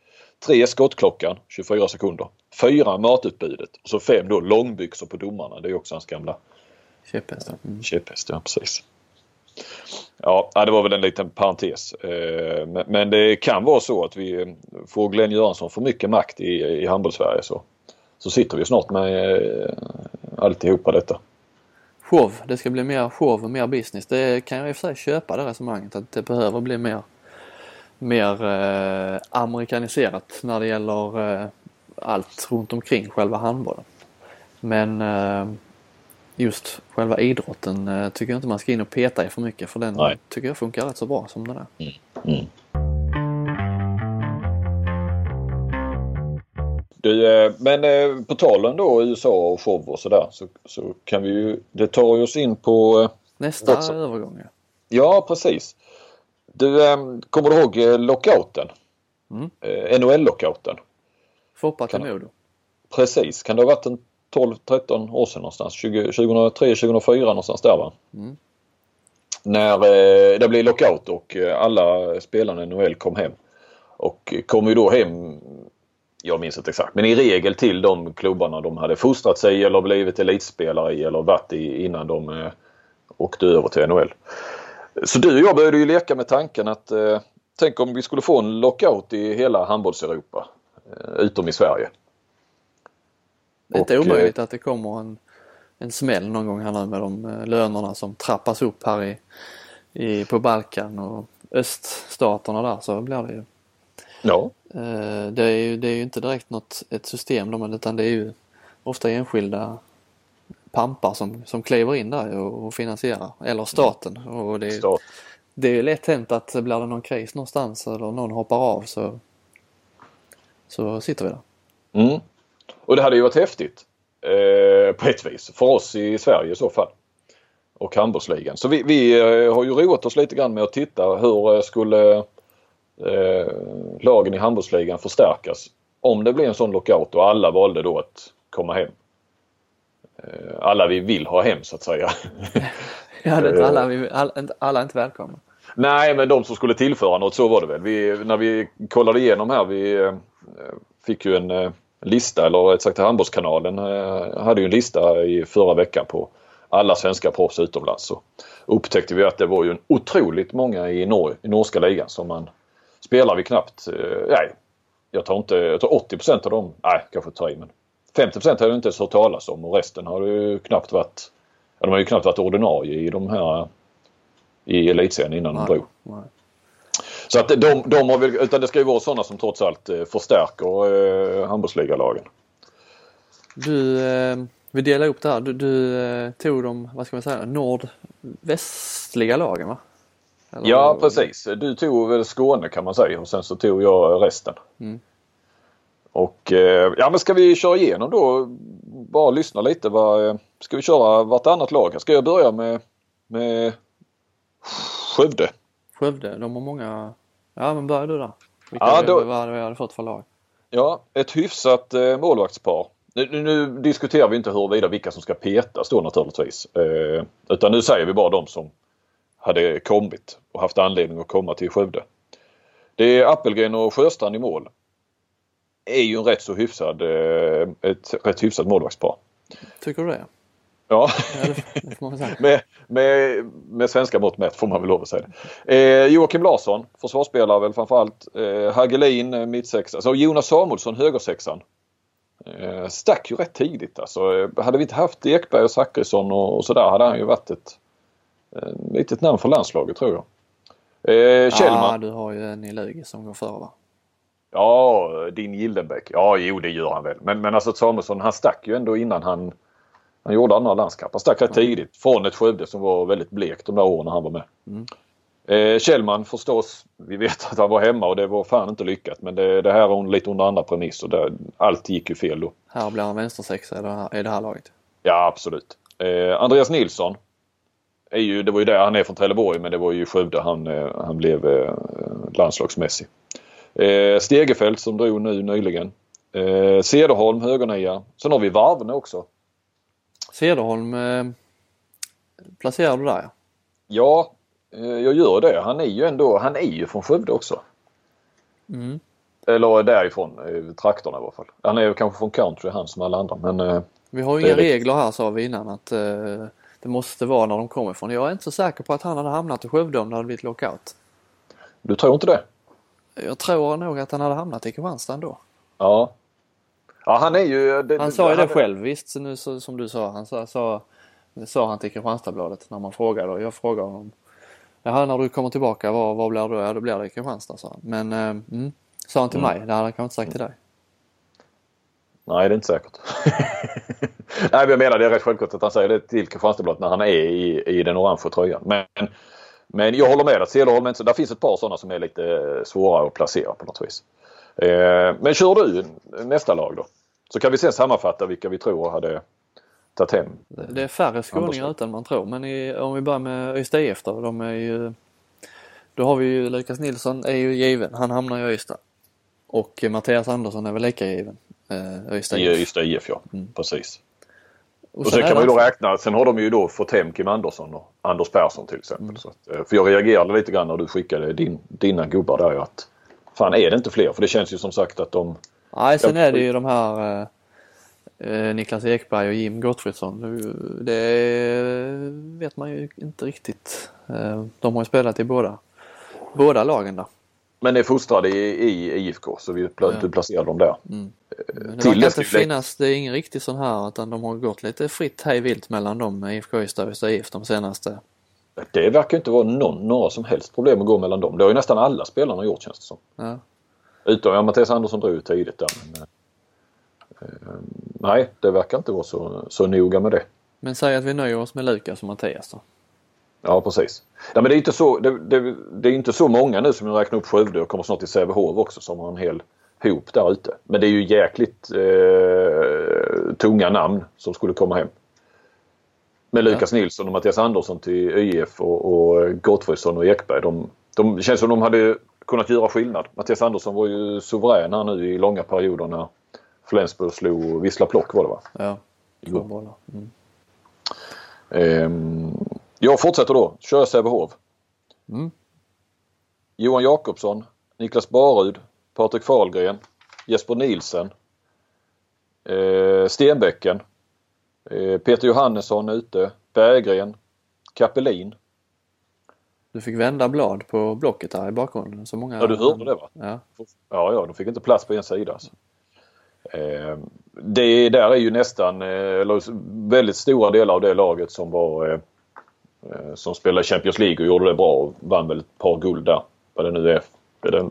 Tre, skottklockan. 24 sekunder. Fyra, matutbudet. Och så fem då, långbyxor på domarna. Det är också hans gamla Käpphästen. Mm. käpphäst. Ja, precis. Ja, det var väl en liten parentes. Eh, Men, det kan vara så att vi eh, får Glenn Göransson för mycket makt i, i handbollssverige så, så sitter vi snart med eh, alltihopa detta. Show. Det ska bli mer show och mer business. Det kan jag i och för sig köpa det resonemanget att det behöver bli mer, mer eh, amerikaniserat när det gäller eh, allt runt omkring själva handbollen. Men eh, just själva idrotten eh, tycker jag inte man ska in och peta i för mycket för den Nej. tycker jag funkar rätt så bra som den är. Mm. Du, eh, men eh, på talen då USA och show och sådär så, så kan vi ju, det tar ju oss in på, Nästa Gott så. övergång ja. ja precis. Du, eh, kommer du ihåg eh, lockouten? Mm. Eh, NHL-lockouten. Foppa till Kan- Modo. Precis, kan det ha varit en 12-13 år sedan någonstans? 20, 2003, 2004 någonstans där va? Mm. När eh, det blev lockout och eh, alla spelarna i NHL kom hem. Och kom ju då hem, jag minns inte exakt, men i regel till de klubbarna de hade fostrat sig eller blivit elitspelare i eller varit i innan de eh, åkte över till NHL. Så du och jag började ju leka med tanken att eh, tänk om vi skulle få en lockout i hela handbolls-Europa. Eh, utom i Sverige. Det är inte omöjligt att det kommer en, en smäll någon gång här nu med de eh, lönerna som trappas upp här i, i, på Balkan och öststaterna där så blir det ju. Ja, Eh, det, är ju det är ju inte direkt något ett system de, utan det är ju ofta enskilda pampar som, som kliver in där och, och finansierar. Eller staten. Och det, är- det är lätt hänt att blir det någon kris någonstans eller någon hoppar av så, så sitter vi där. Mm. Och det hade ju varit häftigt eh, på ett vis för oss i Sverige i så fall. Och handbollsligan. Så vi, vi eh, har ju roat oss lite grann med att titta hur eh, skulle eh, lagen i handbollsligan förstärkas om det blir en sån lockout och alla valde då att komma hem. Eh, alla vi vill ha hem så att säga. Ja, det är inte alla, vi, alla, inte- alla är inte välkomna. Nej, men de som skulle tillföra något, så var det väl. Vi, när vi kollade igenom här, vi eh, fick ju en eh, lista, eller rätt sagt Handbollskanalen eh, hade ju en lista i förra veckan på alla svenska proffs utomlands. Så upptäckte vi att det var ju en otroligt många i, Nor- i norska ligan som man spelar vi knappt, eh, nej, jag tar inte, jag tar 80% av dem, nej kanske tar i men 50% har jag inte ens hört talas om och resten har ju knappt varit, ja, de har ju knappt varit ordinarie i de här i elitserien innan de drog. nej. Så att de, de har väl, utan det ska ju vara sådana som trots allt eh, förstärker eh, handbollsligalagen. Du, eh, vi delar upp det här. Du, du eh, tog de, vad ska man säga, nordvästliga lagen va? Eller- Ja precis. Du tog väl Skåne kan man säga och sen så tog jag resten. Mm. Och eh, ja men ska vi köra igenom då? Bara lyssna lite. Vad, eh, ska vi köra vartannat lag? Ska jag börja med, med Skövde? Skövde, de har många, ja men börja du där. Vilka Ja, då- vad vi hade fått för lag? Ja, ett hyfsat eh, målvaktspar. Nu, nu, nu diskuterar vi inte huruvida vilka som ska petas då naturligtvis. Eh, utan nu säger vi bara de som hade kommit och haft anledning att komma till Skövde. Det är Appelgren och Sjöstrand i mål. Är ju en rätt så hyfsad, eh, ett rätt hyfsat målvaktspar. Tycker du det? Ja, med, med, med svenska mått mätt får man väl lov att säga det. Eh, Joakim Larsson, försvarsspelare väl framförallt. Eh, Hagelin, eh, mittsexa. Alltså Jonas Samuelsson, högersexan. Eh, stack ju rätt tidigt alltså. Eh, Hade vi inte haft Ekberg och Zachrisson och, och sådär hade han ju varit ett eh, litet namn för landslaget tror jag. Eh, Kjellman. Ja, du har ju en i Lugi som går före va? Ja, din Gildenbäck. Ja, jo det gör han väl. Men, men alltså Samuelsson han stack ju ändå innan han, han gjorde andra landskamper. Han stack rätt tidigt från ett Skövde som var väldigt blekt de där åren han var med. Mm. Eh, Kjellman förstås, vi vet att han var hemma och det var fan inte lyckat. Men det, det här är lite under andra premisser. Det, allt gick ju fel då. Här blir han vänstersexa i det här, i det här laget. Ja, absolut. Eh, Andreas Nilsson. är ju, det var ju där han är från Trelleborg men det var ju Skövde han, eh, han blev eh, landslagsmässig. Eh, Stegefelt som drog nu nyligen. Eh, Cederholm högernia. Sen har vi Varvne också. Cederholm eh, placerar du där Ja, eh, jag gör det. Han är ju ändå, han är ju från Skövde också. mm. Eller därifrån, eh, trakterna i alla fall. Han är ju kanske från country han som alla andra men eh, Vi har ju inga regler här sa vi innan att eh, det måste vara när de kommer ifrån. Jag är inte så säker på att han hade hamnat i Skövde om det hade blivit lockout. du tror inte det? Jag tror nog att han hade hamnat i Kristianstad ändå. Ja. Ja han är ju... Det, Han sa ju det han- själv visst, så nu, så, som du sa. Han sa, sa, sa han till Kristianstadsbladet när man frågade och jag frågade honom. Jaha, när du kommer tillbaka, vad, vad blir då? Ja, då blir det Kristianstad, sa han. Men, eh, mm, sa han till Mm. mig. Det hade han kanske inte sagt till dig. Nej det är inte säkert. Nej men jag menar det är rätt självklart att han säger det till Kristianstadsbladet när han är i, i den orangea tröjan. Men, men jag håller med att Cederholm inte. Där finns ett par sådana som är lite svårare att placera på något vis. Eh, men kör du nästa lag då? Så kan vi sen sammanfatta vilka vi tror hade tagit hem. Det, är färre skåningar ute än man tror. Men i, om vi börjar med Öysta IF då. De är ju, då har vi ju Lukas Nilsson är ju given. Han hamnar i Öysta. Och Mattias Andersson är väl lika given. Eh, Öysta I IF. Ystad IF ja. Mm. Precis. Och Och sen kan man ju då räkna, sen har de ju då fått hem Kim Andersson och Anders Persson till exempel. Mm. Att, eh, för jag reagerade lite grann när du skickade din, dina gubbar där att fan är det inte fler? För det känns ju som sagt att de Nej, sen är det ju de här eh, eh, Niklas Ekberg och Jim Gottfridsson. Det- Det vet man ju inte riktigt. Eh, de har ju spelat i båda, båda lagen där. Men är fostrade i, i IFK så vi pla- Ja. placerar dem där. Mm. Men det verkar det inte skulle- finnas, det är ingen riktig sån här utan de har gått lite fritt hej vilt mellan dem, IFK Ystad och IF de senaste. Det verkar inte vara någon, några som helst problem att gå mellan dem. Det har ju nästan alla spelarna gjort känns det som. Ja. Utom ja, Mattias Andersson drog ju tidigt där. Men, eh, eh, nej, det verkar inte vara så, så noga med det. Men säg att vi nöjer oss med Lukas och Mattias då. Ja precis. Nej, men det är inte så, det, det, det är inte så många nu som jag räknar upp Skövde och kommer snart till Sävehof också som har en hel hop där ute. Men det är ju jäkligt eh, tunga namn som skulle komma hem. Med Lukas Nilsson och Mattias Andersson till ÖIF och, och Gottfridsson och Ekberg. De, de känns som de hade kunnat göra skillnad. Mattias Andersson var ju suverän här nu i långa perioder när Flensburg slog Vissla Plock var det va? Ja, två bollar. Mm. Ehm, jag fortsätter då. Kör Sävehof. Mm. Johan Jakobsson, Niklas Barud, Patrik Fahlgren, Jesper Nielsen, eh, Stenbäcken, eh, Peter Johannesson ute, Berggren, Kapelin. Du fick vända blad på blocket här i bakgrunden. Så många... Ja du hörde det va? Ja. Ja, ja, de fick inte plats på en sida. Alltså. Eh, det där är ju nästan, eh, eller väldigt stora delar av det laget som var eh, som spelade Champions League och gjorde det bra och vann väl ett par guld där. Vad det nu är. det,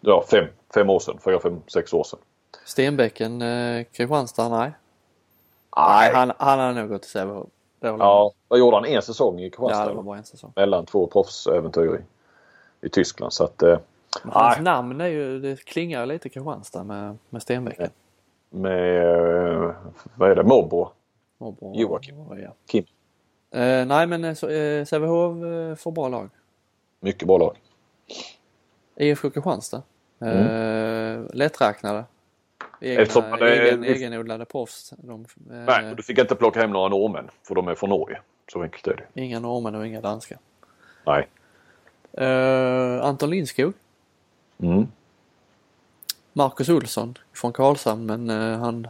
ja, fem, fem år sedan, fyra, fem, sex år sedan. Stenbäcken, eh, Kristianstad, nej. Nej. Han, han hade nog gått till Sävehof. Med. Ja, vad gjorde han? En säsong i ja, Kristianstad? det var bara en säsong. mellan två proffsäventyr i, i Tyskland. Så att eh, hans Nej. namn är ju, det klingar lite Kristianstad med, med Stenbäcken. med, eh, vad är det, bra- Joakim. Ja. Kim. Eh, nej men eh, eh, Sävehof eh, får bra lag. Mycket bra lag. IFK Kristianstad. Eh, Lätträknade. Egna, Eftersom man är- egen, egenodlade proffs. De, eh, Nej, och du fick inte plocka hem några norrmän för de är från Norge. Så enkelt är det. Inga norrmän och inga danskar. Nej. Eh, Anton Lindskog. Mm. Marcus Olsson från Karlshamn men han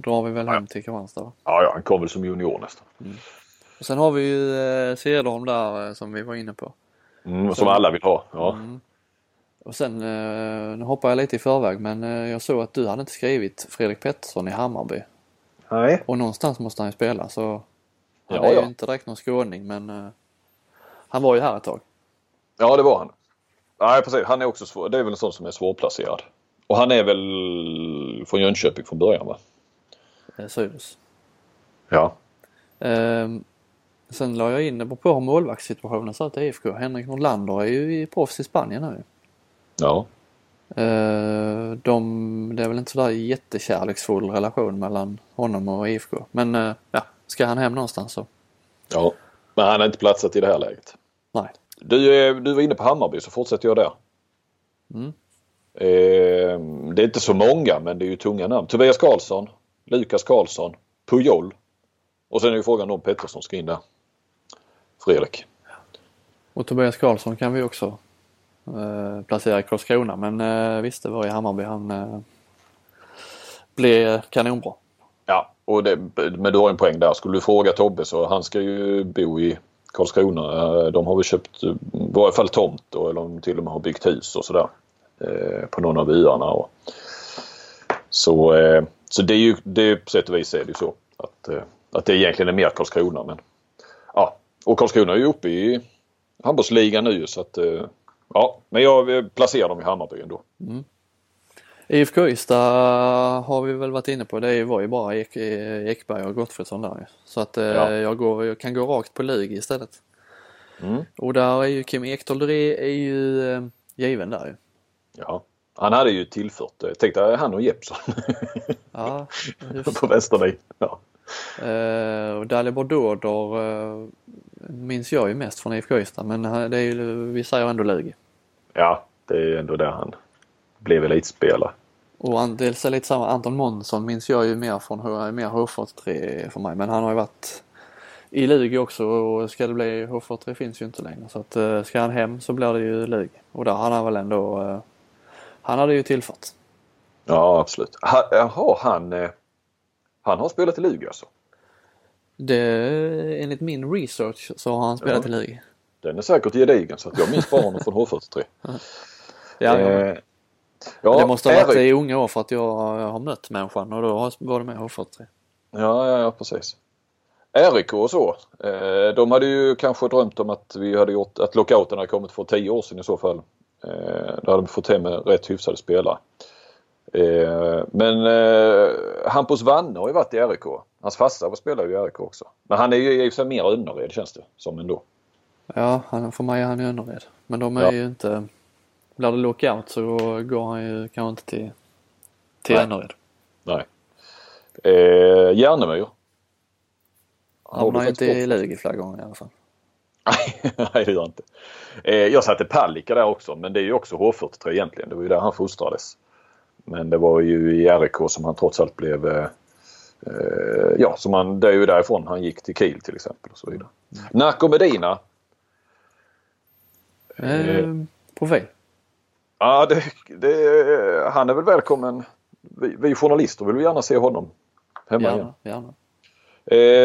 drar vi väl hem till Kristianstad. Ja, ja, han kom väl som junior nästan. Och sen har vi ju eh, Cederholm där eh, som vi var inne på. Mm, som alla vill ha. Ja. Mm. Och sen, eh, nu hoppar jag lite i förväg men eh, jag såg att du hade inte skrivit Fredrik Pettersson i Hammarby. Nej. Och någonstans måste han ju spela så han Ja, är ju ja. inte direkt någon skåning men eh, han var ju här ett tag. Ja, det var han. Nej, precis. Han är också svår. Det är väl en sån som är svårplacerad. Och han är väl från Jönköping från början va? Eh. Ja. Ehm, sen la jag in det på målvaktssituationen ut i IFK. Henrik Nordlander är ju i proffs i Spanien nu. Ja. Eh, de, det är väl inte sådär jättekärleksfull relation mellan honom och IFK. Men eh, ja, ska han hem någonstans så. Ja. Men han har inte platsat i det här läget. Nej. Du, eh, du var inne på Hammarby så fortsätter jag där. Mm. Eh, det är inte så många men det är ju tunga namn. Tobias Karlsson, Lukas Karlsson, Pujol. Och sen är ju frågan om Pettersson ska in där. Fredrik. Och Tobias Karlsson kan vi också eh, placera i Karlskrona men eh, visst det var i Hammarby han eh, blev kanonbra. Ja, och det, men du har en poäng där. Skulle du fråga Tobbe så han ska ju bo i Karlskrona. Eh, de har väl köpt i varje fall tomt då, eller de till och med har byggt hus och sådär. Eh, på någon av byarna. Och, så, eh, så det är ju det, på sätt och vis är det ju så. Att, att det egentligen är mer Karlskrona. Men. Och Karlskrona är ju uppe i handbollsligan nu så att eh, ja. Men jag placerar dem i Hammarby ändå. Mm. IFK Ystad har vi väl varit inne på. Det var ju bara Ek, Ekberg och Gottfridsson där Så att eh, Ja. jag, går, jag kan gå rakt på Lugi istället. Mm. Och där är ju Kim Ekdahl är ju eh, given där ju. Ja. Han hade ju tillfört, tänkte jag, han och Jeppsson Ja, på Västervik. Ja. Eh, och Dalibor Dårdor eh, minns jag ju mest från IFK Ystad men han- det är ju, vi säger ändå Lugi. ja, det är ändå där han blev elitspelare. Och an- dels är lite samma, Anton Månsson minns jag ju mer från mer H43 för mig men han har ju varit i Lugi också och ska det bli H43 finns ju inte längre så att eh, ska han hem så blir det ju Lugi. Och där han har väl ändå, han hade ju tillfört. Ja, absolut. Ha, jaha, han, han har spelat i Lugi alltså? Det, enligt min research så har han spelat Ja. i Lugi. Den är säkert gedigen så att jag minns bara honom från H43. Ja. Eh, ja, det måste ha varit Erik- i unga år för att jag har mött människan och då har- var det med H43. Ja, ja, ja precis. RIK och så. Eh, de hade ju kanske drömt om att vi hade gjort att lockouten hade kommit för tio år sedan i så fall. Eh, då hade vi fått hem rätt hyfsade spelare. Eh, men eh, Hampus Wanne har ju varit i RIK. Hans farsa spelar ju i RIK också. Men han är ju i och för sig mer Önnered känns det som ändå. Ja, han, för mig är han ju Önnered. Men de är Ja. ju inte... Blir det lockout så går han ju kanske inte till, till Nej. Önnered. Nej. Eh, Järnemyr. Han hamnar ju inte i. Lugi flera gånger i alla fall. Nej, det gör jag inte. Eh, jag satte Palicka där också men det är ju också H43 egentligen. Det var ju där han fostrades. Men det var ju i RIK som han trots allt blev eh, eh, Ja, som han, det är ju därifrån han gick till Kiel till exempel. och så vidare. Narco Medina. Eh, profil. Ja, det, det, han är väl välkommen. Vi, vi journalister vill gärna se honom hemma igen. Gärna, gärna.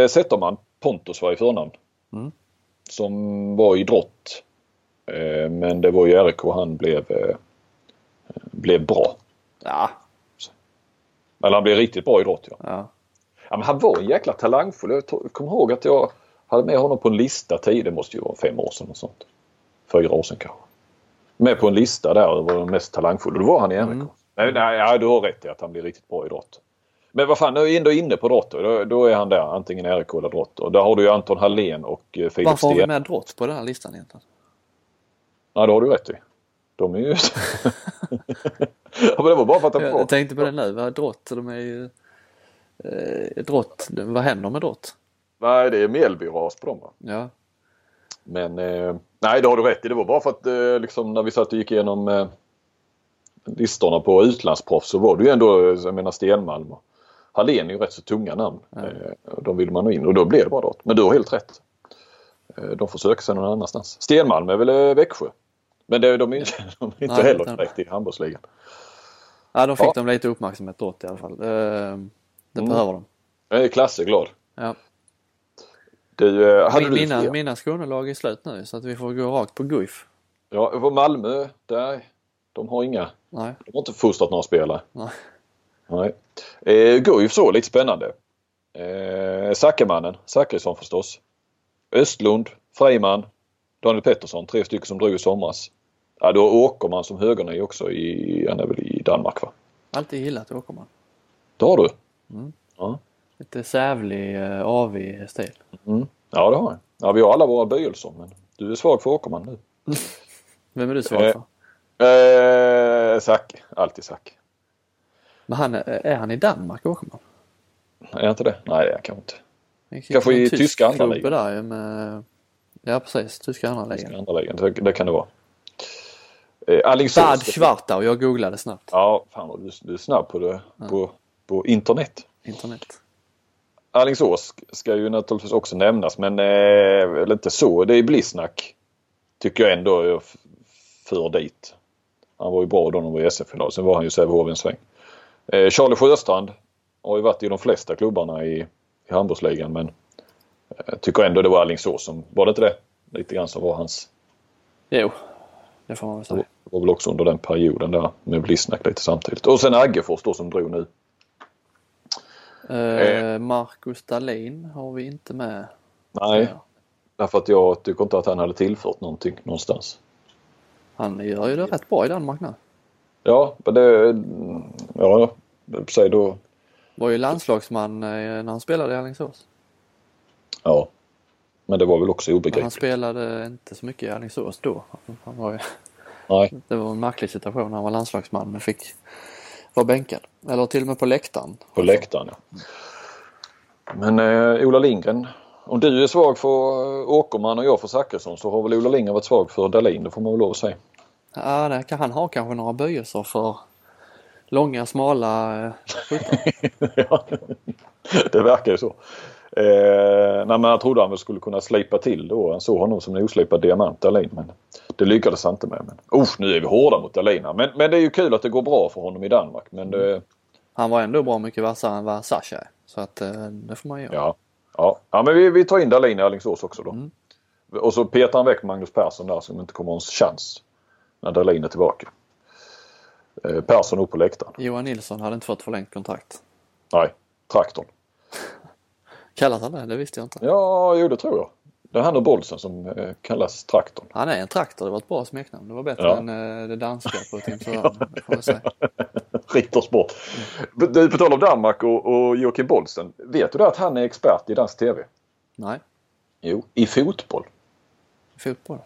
Eh, Zetterman, Pontus var i förnamn. Mm. Som var i drott. Eh, men det var ju RIK han blev, eh, blev bra. Ja, Eller han blev riktigt bra i drott ja. ja. ja men han var en jäkla talangfull. Jag kommer ihåg att jag hade med honom på en lista tid. Det måste ju vara fem år sedan och sånt. Fyra år sedan kanske. Med på en lista där över den mest talangfulla. Då var han i RIK. Mm. Nej, nej, ja, du har rätt i att han blev riktigt bra i drott. Men vad fan, nu är jag ändå inne på drott. Då, då är han där. Antingen RIK eller drott. Och där har du ju Anton Hallén och eh, Filip Varför har vi Sten. med Drott på den här listan egentligen? Ja, det har du rätt i. De är ju... ja, men det var bara för att han Jag, var tänkte på det nu. Vad Drott, de är ju... Eh, drott, vad händer med Drott? Nej, det är Mjällby-ras på dem va? Ja. Men eh, nej, det har du rätt i. Det var bara för att eh, liksom, när vi satt och gick igenom eh, listorna på utlandsproffs så var det ju ändå, eh, jag menar Stenmalm och Hallén är ju rätt så tunga namn. Ja. Eh, de vill man nog in och då blev det bara drott. Men du har helt rätt. Eh, de får söka sig någon annanstans. Stenmalm är väl eh, Växjö. Men det, de är, inte- de är inte Nej, heller inte. direkt i handbollsligan. Ja, de fick Ja. de lite uppmärksamhet Drott i alla fall. Det Mm. behöver de. Jag är Klasse glad. Ja. Du, eh, hade Min, du mina, mina Skånelag är slut nu så att vi får gå rakt på Guif. Ja, på Malmö, där, de har inga, Nej. de har inte fostrat några spelare. Nej. Nej. Eh, Guif så, lite spännande. Eh, Zackemannen, Zackrisson förstås. Östlund, Freiman, Daniel Pettersson, tre stycken som drog i somras. Ja, du har Åkerman som högerny också i, han är väl i Danmark va? Alltid gillat Åkerman. Det har du? Mm. Ja. Lite sävlig, eh, avig stil. Mm. Ja, det har jag. Ja, vi har alla våra böjelser men du är svag för Åkerman nu. Vem är du svag Eh. för? Eh, Zack, alltid Zack. Men han, är, är han i Danmark, Åkerman? Är jag inte det? Nej, det är jag kanske inte. Han Kanske i tyska andra där med Ja precis, tyska andra Tyska ligan. andra ligan. Det, det kan det vara. Eh. Bad Schwartau, jag googlade snabbt. Ja, fan du, du är snabb på det. På, på internet. Internet. Alingsås ska ju naturligtvis också nämnas men eh, inte så. Det är Blisnack. Tycker jag ändå jag för dit. Han var ju bra då när de var i SF-final. Sen var han ju Sävehof en sväng. Eh, Charlie Sjöstrand har ju varit i de flesta klubbarna i, i handbollsligan men jag tycker ändå det var Alingsås som, var det inte det? Lite grann som var hans, Jo, det får man väl säga. det var väl också under den perioden där med Blisnack lite samtidigt. Och sen Aggefors då som drog nu. Eh, Marcus Dahlin har vi inte med. Nej, därför att jag tycker inte att han hade tillfört någonting någonstans. Han gör ju det rätt bra i Danmark nu. Ja, men det... Ja, säg då... Var ju landslagsman eh, när han spelade i Alingsås. Ja. Men det var väl också Men han obegripligt. spelade inte så mycket i Alingsås då. Han var ju, Nej. det var en märklig situation. Han var landslagsman men fick vara bänkad. Eller till och med på läktaren. På läktaren ja. Men eh, Ola Lindgren. Om du är svag för eh, Åkerman och jag för Zachrisson så har väl Ola Lindgren varit svag för Dahlin. Det får man väl lov att säga. Ja, det kan han ha kanske några böjelser för långa, smala eh, ja, det verkar ju så. Eh, nej, men jag trodde han väl skulle kunna slipa till då. Han såg honom som en oslipad diamant Dahlin. Men det lyckades han inte med. Men, usch, nu är vi hårda mot Dahlin men, men det är ju kul att det går bra för honom i Danmark. Men det, Han var ändå bra mycket vassare än vad Sasha är. Så att eh, det får man göra. Ja, ja. ja men vi, vi tar in Dahlin i Alingsås också då. Mm. Och så petar han väck Magnus Persson där som inte kommer ha en chans när Dahlin är tillbaka. Eh, Persson upp på läktaren. Johan Nilsson hade inte fått förlängt kontrakt. Nej, traktorn. Kallas han det? Det visste jag inte. Ja, jo det tror jag. Det är han och Bolsen som eh, kallas traktorn. Han är en traktor, det var ett bra smeknamn. Det var bättre Ja. än eh, det danska på Tim jag säga. Rittersport. Du, på tal om Danmark och, och Joakim Bolsen. Vet du att han är expert i dansk TV? Nej, Jo, i fotboll. fotboll.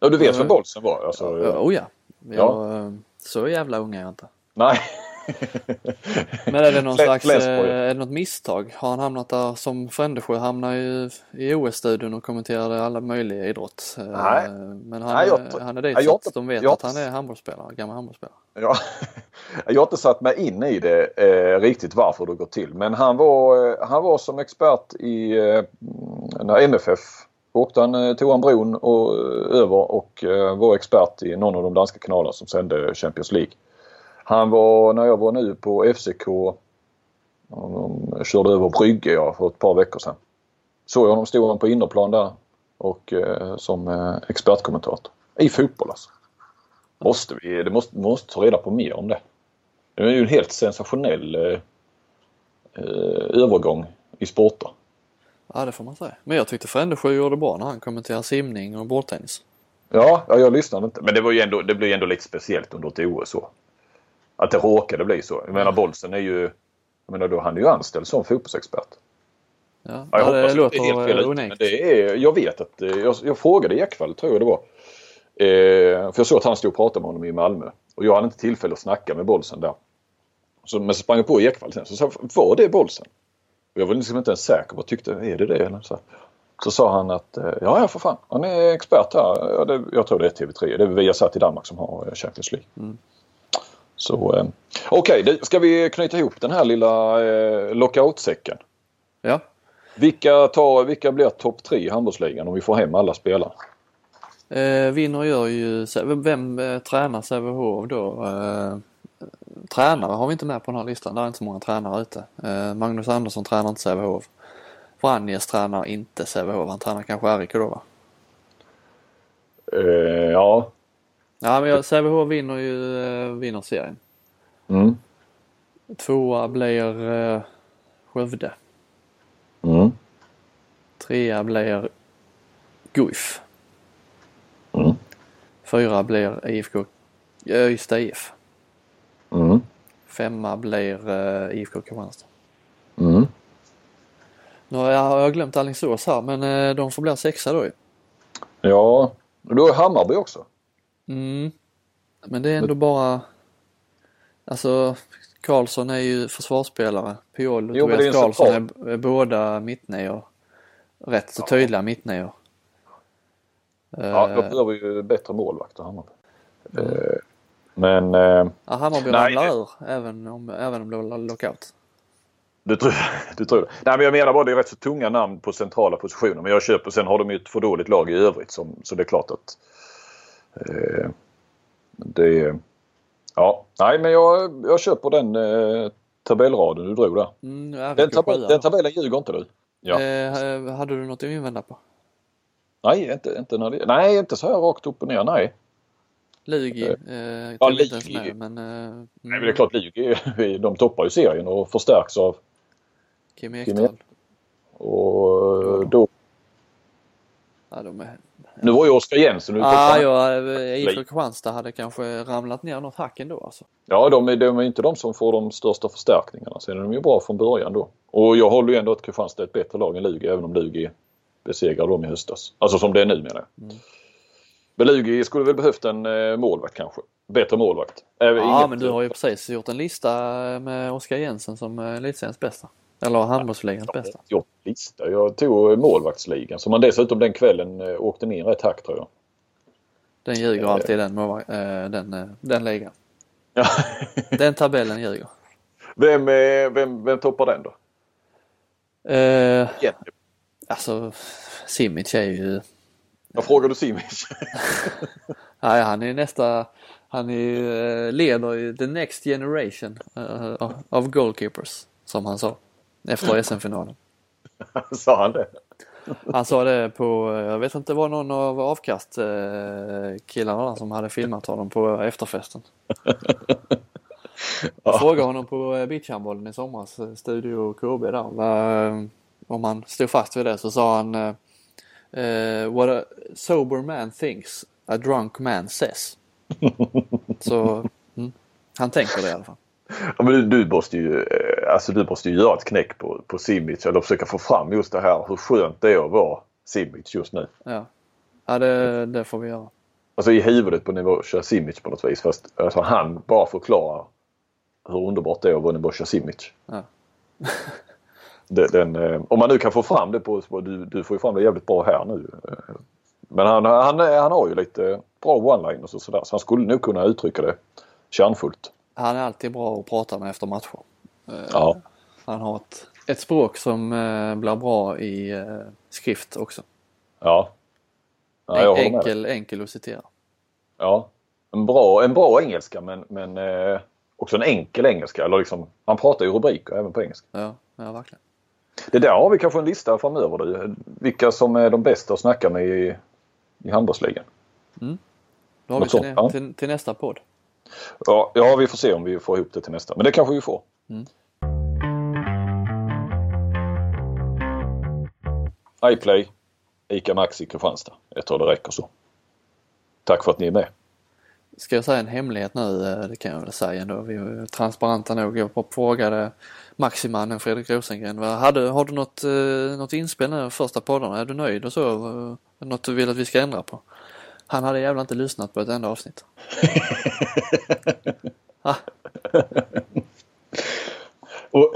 Ja, du vet Ja, vem Bolsen var? Alltså, Oh ja. Jag, eh, Så jävla ung är jag inte. Nej. Men är det någon slags, eh, är det något misstag? Har han hamnat där som Frändesjö hamnade ju i OS-studion och kommenterade alla möjliga idrott. Eh, Nej. Men han, Nej, jag- han är dit Nej, så jag- att de vet jag- att han är handbollsspelare, gammal handbollsspelare. Ja, jag har inte satt mig in i det eh, riktigt varför det går till. Men han var, eh, han var som expert i eh, när MFF åkte han, tog han bron och, över och eh, var expert i någon av de danska kanalerna som sände Champions League. Han var när jag var nu på FCK de körde över Brygge ja, för ett par veckor sedan. Såg jag honom stod han på innerplan där och eh, som eh, expertkommentator. I fotboll alltså. Måste vi, det måste, måste ta reda på mer om det. Det är ju en helt sensationell eh, eh, övergång i sporter. Ja det får man säga. Men jag tyckte Frändesjö gjorde bra när han kommenterade simning och bordtennis. Ja, ja, jag lyssnade inte. Men det, var ju ändå, det blev ju ändå lite speciellt under ett OS så. Att det råkade bli så. Jag menar Bolsen är ju, jag menar då, han är ju anställd som fotbollsexpert. Ja, Ja, ja, jag hoppas låter det är helt fel ute, unikt. men det är, jag vet att, eh, jag, jag frågade Ekwall tror jag det var. Eh, för jag såg att han stod och pratade med honom i Malmö. Och jag hade inte tillfälle att snacka med Bolsen där. Så, men så sprang jag på Ekwall sen. Så sa var det Bolsen? Och jag var liksom inte ens säker på, tyckte, är det det? Eller så, så sa han att, eh, ja ja för fan, han är expert här. Ja, det, jag tror det är TV3, det är Viasat i Danmark som har eh, Champions League. Mm. Så eh, okej, okay, ska vi knyta ihop den här lilla eh, lockoutsäcken? Ja, Vilka, tar, vilka blir topp tre i handbollsligan om vi får hem alla spelare? eh, vinner gör ju, vem, eh, tränar Sävehof då? Eh, tränare har vi inte med på den här listan, det är inte så många tränare ute. Eh, Magnus Andersson tränar inte Sävehof. Vranjes tränar inte Sävehof, han tränar kanske RIK då va? Eh, ja. Ja men jag- Sävehof vinner ju, eh, vinner serien. Mm. Tvåa blir eh, Skövde. Mm. Trea blir Guif. Mm. Fyra blir IFK Ystad IF. Mm. Femma blir uh, IFK Kristianstad. Mm. Nu har jag, jag glömt Alingsås här men eh, de får bli sexa då ju. Ja, och då är Hammarby också. Mm. Men det är ändå bara Alltså Karlsson är ju försvarsspelare. Piol och Jo, Tobias Karlsson är, är båda mittnior. Rätt så tydliga mittnior. Ja, de behöver ju bättre målvakter Hammarby. Mm. Eh, Men eh, ja, Hammarby ramlar ur även om, även om det var lockout. du, tror, du tror det? Nej men jag menar bara det är rätt så tunga namn på centrala positioner. Men jag köper, sen har de ju ett för dåligt lag i övrigt. Som, så det är klart att eh, det... Ja, nej men jag, jag köper den eh, tabellraden du drog där. Mm, ja, Den, sjuar den tabellen ljuger inte du? Ja. Eh, hade du något att invända på? Nej, inte, inte, när det, nej, inte så här rakt upp och ner. Nej. Lugi? Eh, Eh, ja, Lugi. med, men... Eh, Nej, men det är klart Lugi, de toppar ju serien och förstärks av Kim Ekdahl. och eh, då. Ja, de är... Nu var ju Oskar Jensen ute Ah, ja, eh, IFK Kristianstad hade kanske ramlat ner något hack ändå alltså. Ja, de är, de är inte de som får de största förstärkningarna. Sen är de ju bra från början då. Och jag håller ju ändå att Kristianstad är ett bättre lag än Lugi även om Lugi besegrade dem i höstas. Alltså som det är nu menar jag. Mm. Men Lugi skulle väl behövt en eh, målvakt kanske. Bättre målvakt. Äh, Ja, men du har ju precis gjort en lista med Oskar Jensen som eh, elitseriens bästa. Eller handbollsligans Jag bästa. en lista. Jag tog målvaktsligan som man dessutom den kvällen eh, åkte ner ett hack tror jag. Den ljuger alltid den, eh, den, eh, den ligan. Ja. Den tabellen ljuger. vem, eh, vem, vem toppar den då? Eh, alltså, Simic är ju... Jag frågar du Simic? Nej, han är nästa... Han är, ju, eh, leder ju the next generation eh, of goalkeepers, som han sa. Efter SM-finalen. Sa han det? Han sa det på, jag vet inte, det var någon av avkast eh, som hade filmat honom på efterfesten. Jag frågade honom på eh, beachhandbollen i somras, eh, Studio KB där, om han stod fast vid det så sa han What a sober man thinks, a drunk man says. Så mm, han tänker det i alla fall. Ja, men du, du, måste ju, eh, alltså, du måste ju göra ett knäck på, på Simic eller försöka få fram just det här hur skönt det är att vara Simic just nu. Ja, ja det, det får vi göra. Alltså i huvudet på Nebojsa Simic på något vis. Fast alltså, han bara förklarar hur underbart det är att vara Nebojsa Simic. Ja. Den, den, eh, om man nu kan få fram det på, du, du får ju fram det jävligt bra här nu. Men han, han, han har ju lite bra one-liners och sådär så han skulle nog kunna uttrycka det kärnfullt. Han är alltid bra att prata med efter matcher. Eh, Ja. Han har ett, ett språk som eh, blir bra i eh, skrift också. Ja. ja jag håller med dig. enkel, enkel att citera. Ja. En bra, en bra engelska men, men också en enkel engelska. Eller liksom, han pratar ju rubriker även på engelska. Ja, ja verkligen. Det där har vi kanske en lista framöver du. Vilka som är de bästa att snacka med i, i handbollsligan. Då har vi Något till, sånt, ja. till, till nästa podd. Ja, ja, vi får se om vi får ihop det till nästa. Men det kanske vi får. Mm. iPlay, ICA Maxi Kristianstad. Jag tror det räcker så. Tack för att ni är med. Ska jag säga en hemlighet nu? Eh, det kan jag väl säga ändå. Vi är transparenta nog. Jag frågade Maximannen Fredrik Rosengren. vad- Hade, har du något, eh, något inspel nu första poddarna? Är du nöjd och så? Något du vill att vi ska ändra på? Han hade jävla inte lyssnat på ett enda avsnitt. ah, Och,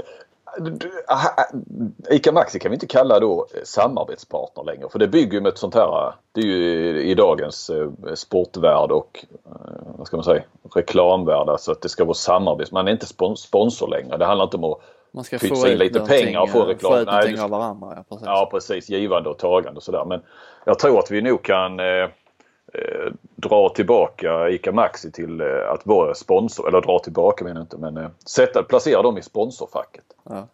ICA Maxi kan vi inte kalla då samarbetspartner längre för det bygger ju med ett sånt här, det är ju i dagens eh, sportvärld och eh, vad ska man säga, reklamvärld alltså att det ska vara samarbete. Man är inte spon- sponsor längre. Det handlar inte om att man ska få in lite pengar och få reklam. Få ut Nej, du- av varandra. Ja, precis. Ja precis, givande och tagande och sådär. Men jag tror att vi nog kan eh, eh, dra tillbaka ICA Maxi till eh, att vara sponsor. Eller dra tillbaka menar jag inte men eh, sätta, placera dem i sponsorfacket. Ja.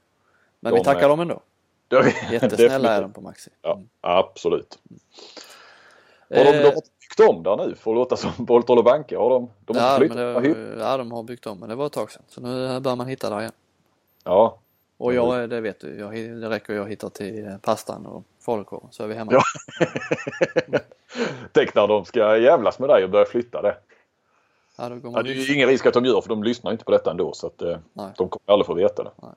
Men De vi tackar dem ändå. Vi- Jättesnälla är de på Maxi. Ja, absolut. Har de, de Eh, har byggt om där nu för att låta som Boltol och Banke? Har de, de har ja, men flyttat? det, ja, de har byggt om men det var ett tag sedan. Så nu bör man hitta där igen. Ja, Och jag, det vet du, jag, det räcker jag hittar till pastan och falukorven så är vi hemma. Ja. tänk när de ska jävlas med dig och börja flytta det. Ja, då går Ja, man det är ju ingen risk att de gör för de lyssnar inte på detta ändå så att eh, de kommer aldrig få veta det. Nej.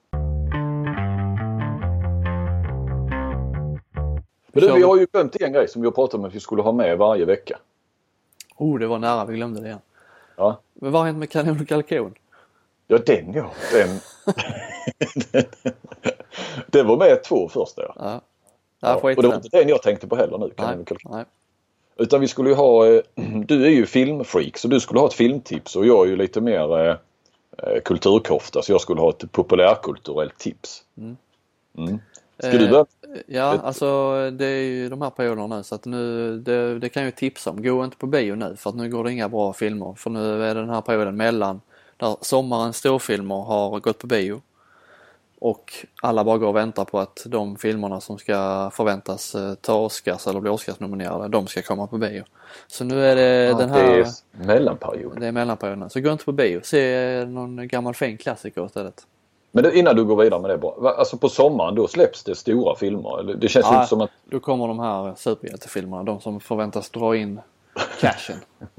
Men du, vi. har ju glömt en grej som vi har pratat om att vi skulle ha med varje vecka. Oh, det var nära vi glömde det igen. Ja, Men vad har hänt med kanon och kalkon? ja den ja. Den, den var med två första ja. Ja, ja och det var inte den jag tänkte på heller nu. Kan Nej, nej. Utan vi skulle ju ha, eh, du är ju filmfreak så du skulle ha ett filmtips och jag är ju lite mer eh, eh kulturkofta så jag skulle ha ett populärkulturellt tips. Mm. Mm. Ska du börja? Ja, alltså det är ju de här perioderna nu så att nu, det, det kan jag tipsa om. Gå inte på bio nu för att nu går det inga bra filmer. För nu är det den här perioden mellan där sommarens storfilmer har gått på bio och alla bara går och väntar på att de filmerna som ska förväntas eh, ta Oscars eller bli Oscarsnominerade, de ska komma på bio. Så nu är det ja, den här... Det är mellanperioden. Det är mellanperioden. Så gå inte på bio. Se någon gammal fin klassiker istället. Men det, innan du går vidare med det bara. Alltså på sommaren då släpps det stora filmer? Det känns ja, inte som att... Då kommer de här superhjältefilmerna. De som förväntas dra in cashen.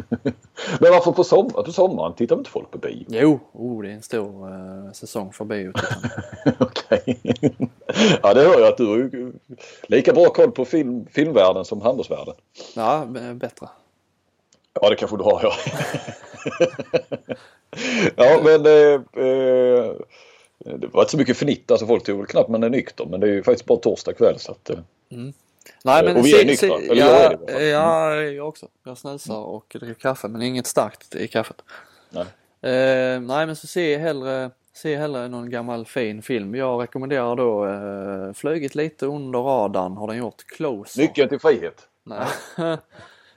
Men varför på, sommar, på sommaren tittar inte folk på bio? Jo, oh, det är en stor uh, säsong för bio. Okej. ja, det hör jag att du har lika bra koll på film, filmvärlden som handelsvärlden. Ja, bättre. Ja, det kanske du har ja. ja, men eh, eh, det var inte så mycket fnitt. Alltså folk tror väl knappt man är nykter. Men det är ju faktiskt bara torsdag kväll så att... Eh. Mm. Nej, men och vi är nyktra. Eller ja, jag är det Ja, jag också. Jag snusar mm. och dricker kaffe men inget starkt i kaffet. Nej. Eh, nej men så se hellre, se hellre någon gammal fin film. Jag rekommenderar då eh, Flugit lite under radarn har den gjort. Closer. Nyckeln till frihet. Nej.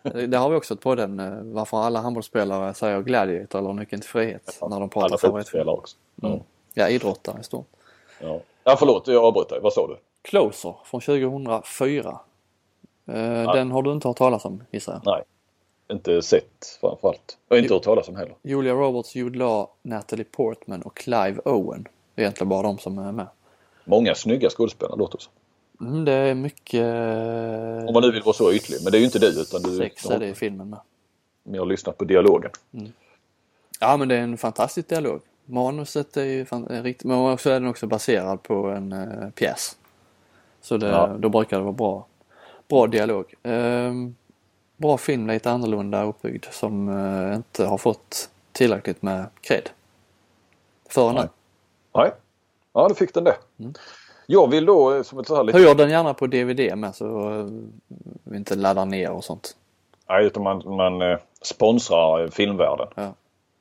det har vi också på den. Eh, varför alla handbollsspelare säger Gladiator eller Nyckeln till frihet ja, när de pratar favoritfilm. Alla också. Mm. Ja, idrottare i stort. Ja. ja, förlåt jag avbröt dig. Vad sa du? Closer från 2004. Eh, den har du inte hört talas om gissar jag? Nej, inte sett framförallt. Och inte hört talas om heller. Julia Roberts, Jude Law, Natalie Portman och Clive Owen. Det är egentligen bara de som är med. Många snygga skådespelare låter det mm, Det är mycket... Om man nu vill vara så ytlig. Men det är ju inte du utan du... Sex är det i filmen med. Ni har lyssnat på dialogen. Mm. Ja men det är en fantastisk dialog. Manuset är ju riktigt, men också är den också baserad på en uh, pjäs. Så det, ja. då brukar det vara bra, bra dialog. Um, bra film, lite annorlunda uppbyggd som uh, inte har fått tillräckligt med cred. Före nu. Nej. Ja, då fick den det. Mm. Jag vill då eh, som ett så här lite... Hyr den gärna på DVD med så vi inte laddar ner och sånt. Nej, utan man, man sponsrar filmvärlden. Ja.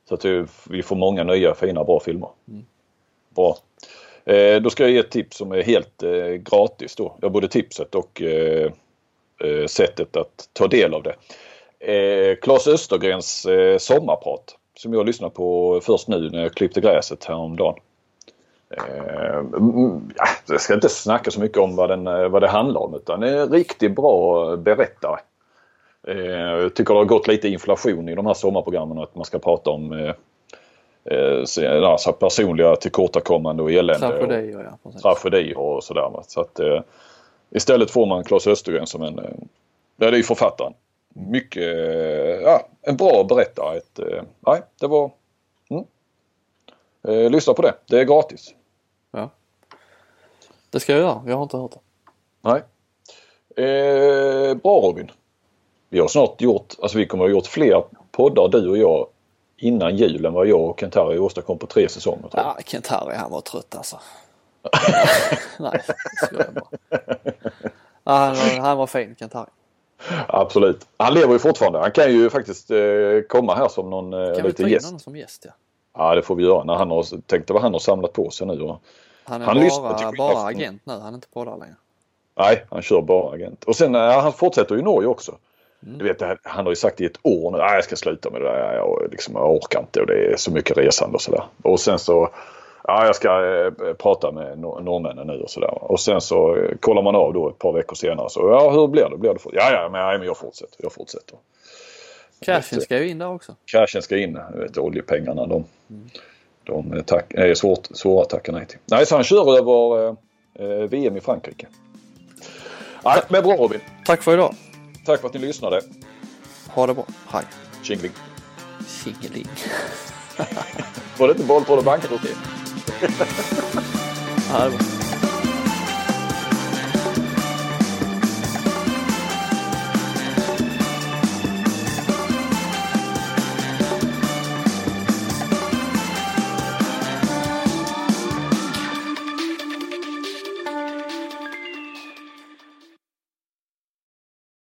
Så att vi får många nya fina bra filmer. Mm. Bra. Eh, då ska jag ge ett tips som är helt eh, gratis då. Jag både tipset och eh, eh, sättet att ta del av det. Eh, Claes Östergrens eh, sommarprat som jag lyssnade på först nu när jag klippte gräset häromdagen. Eh, jag ska inte snacka så mycket om vad, den, eh, vad det handlar om utan en riktigt bra berättare. Eh, jag tycker det har gått lite inflation i de här sommarprogrammen att man ska prata om eh, eh, eh, alltså personliga tillkortakommande och elände. Tragedier, ja. Tragedier och sådär. Så att, istället får man Claes Östergren som en, ja det är ju författaren. Mycket, ja en bra berättare. Ett, nej, det var, mm. lyssna på det. Det är gratis. Ja. Det ska jag göra. Jag har inte hört det. Nej. Eh, bra Robin vi har snart gjort, alltså vi kommer att ha gjort fler poddar du och jag innan julen vad jag och Kent-Harry åstadkom på tre säsonger. Tror jag. Ja, Kent-Harry han var trött alltså. Nej, jag bara. Ja, han, var, han var fin Kent-Harry. Absolut. Han lever ju fortfarande. Han kan ju faktiskt eh, komma här som någon eh, kan lite vi ta in honom som gäst ja? Ja det får vi göra. När han har, tänk vad han har samlat på sig nu. Och, han är han bara, bara agent nu. Han är inte poddar längre. Nej, han kör bara agent. Och sen ja, han fortsätter i Norge också. Mm. Du vet, han har ju sagt i ett år nu jag ska sluta med det där. Jag, liksom, jag orkar inte och det är så mycket resande och sådär. Och sen så Ja, jag ska eh, prata med norrmännen nu och sådär. Och sen så eh, kollar man av då ett par veckor senare. Så ja, hur blir det? Blir det. Ja, ja, men, ja, men jag fortsätter. Jag fortsätter. Cashen ska ju in där också. Cashen ska in. Vet, oljepengarna de, mm. de är, tack, är svårt, svåra att tacka nej till. Nej, så han kör över eh, VM i Frankrike. Nej, men bra Robin. Tack för idag. Tack för att ni lyssnade. Ha det bra. Hej. Tjingeling. Tjingeling. Var det inte boll på det bankroté? ja, det var.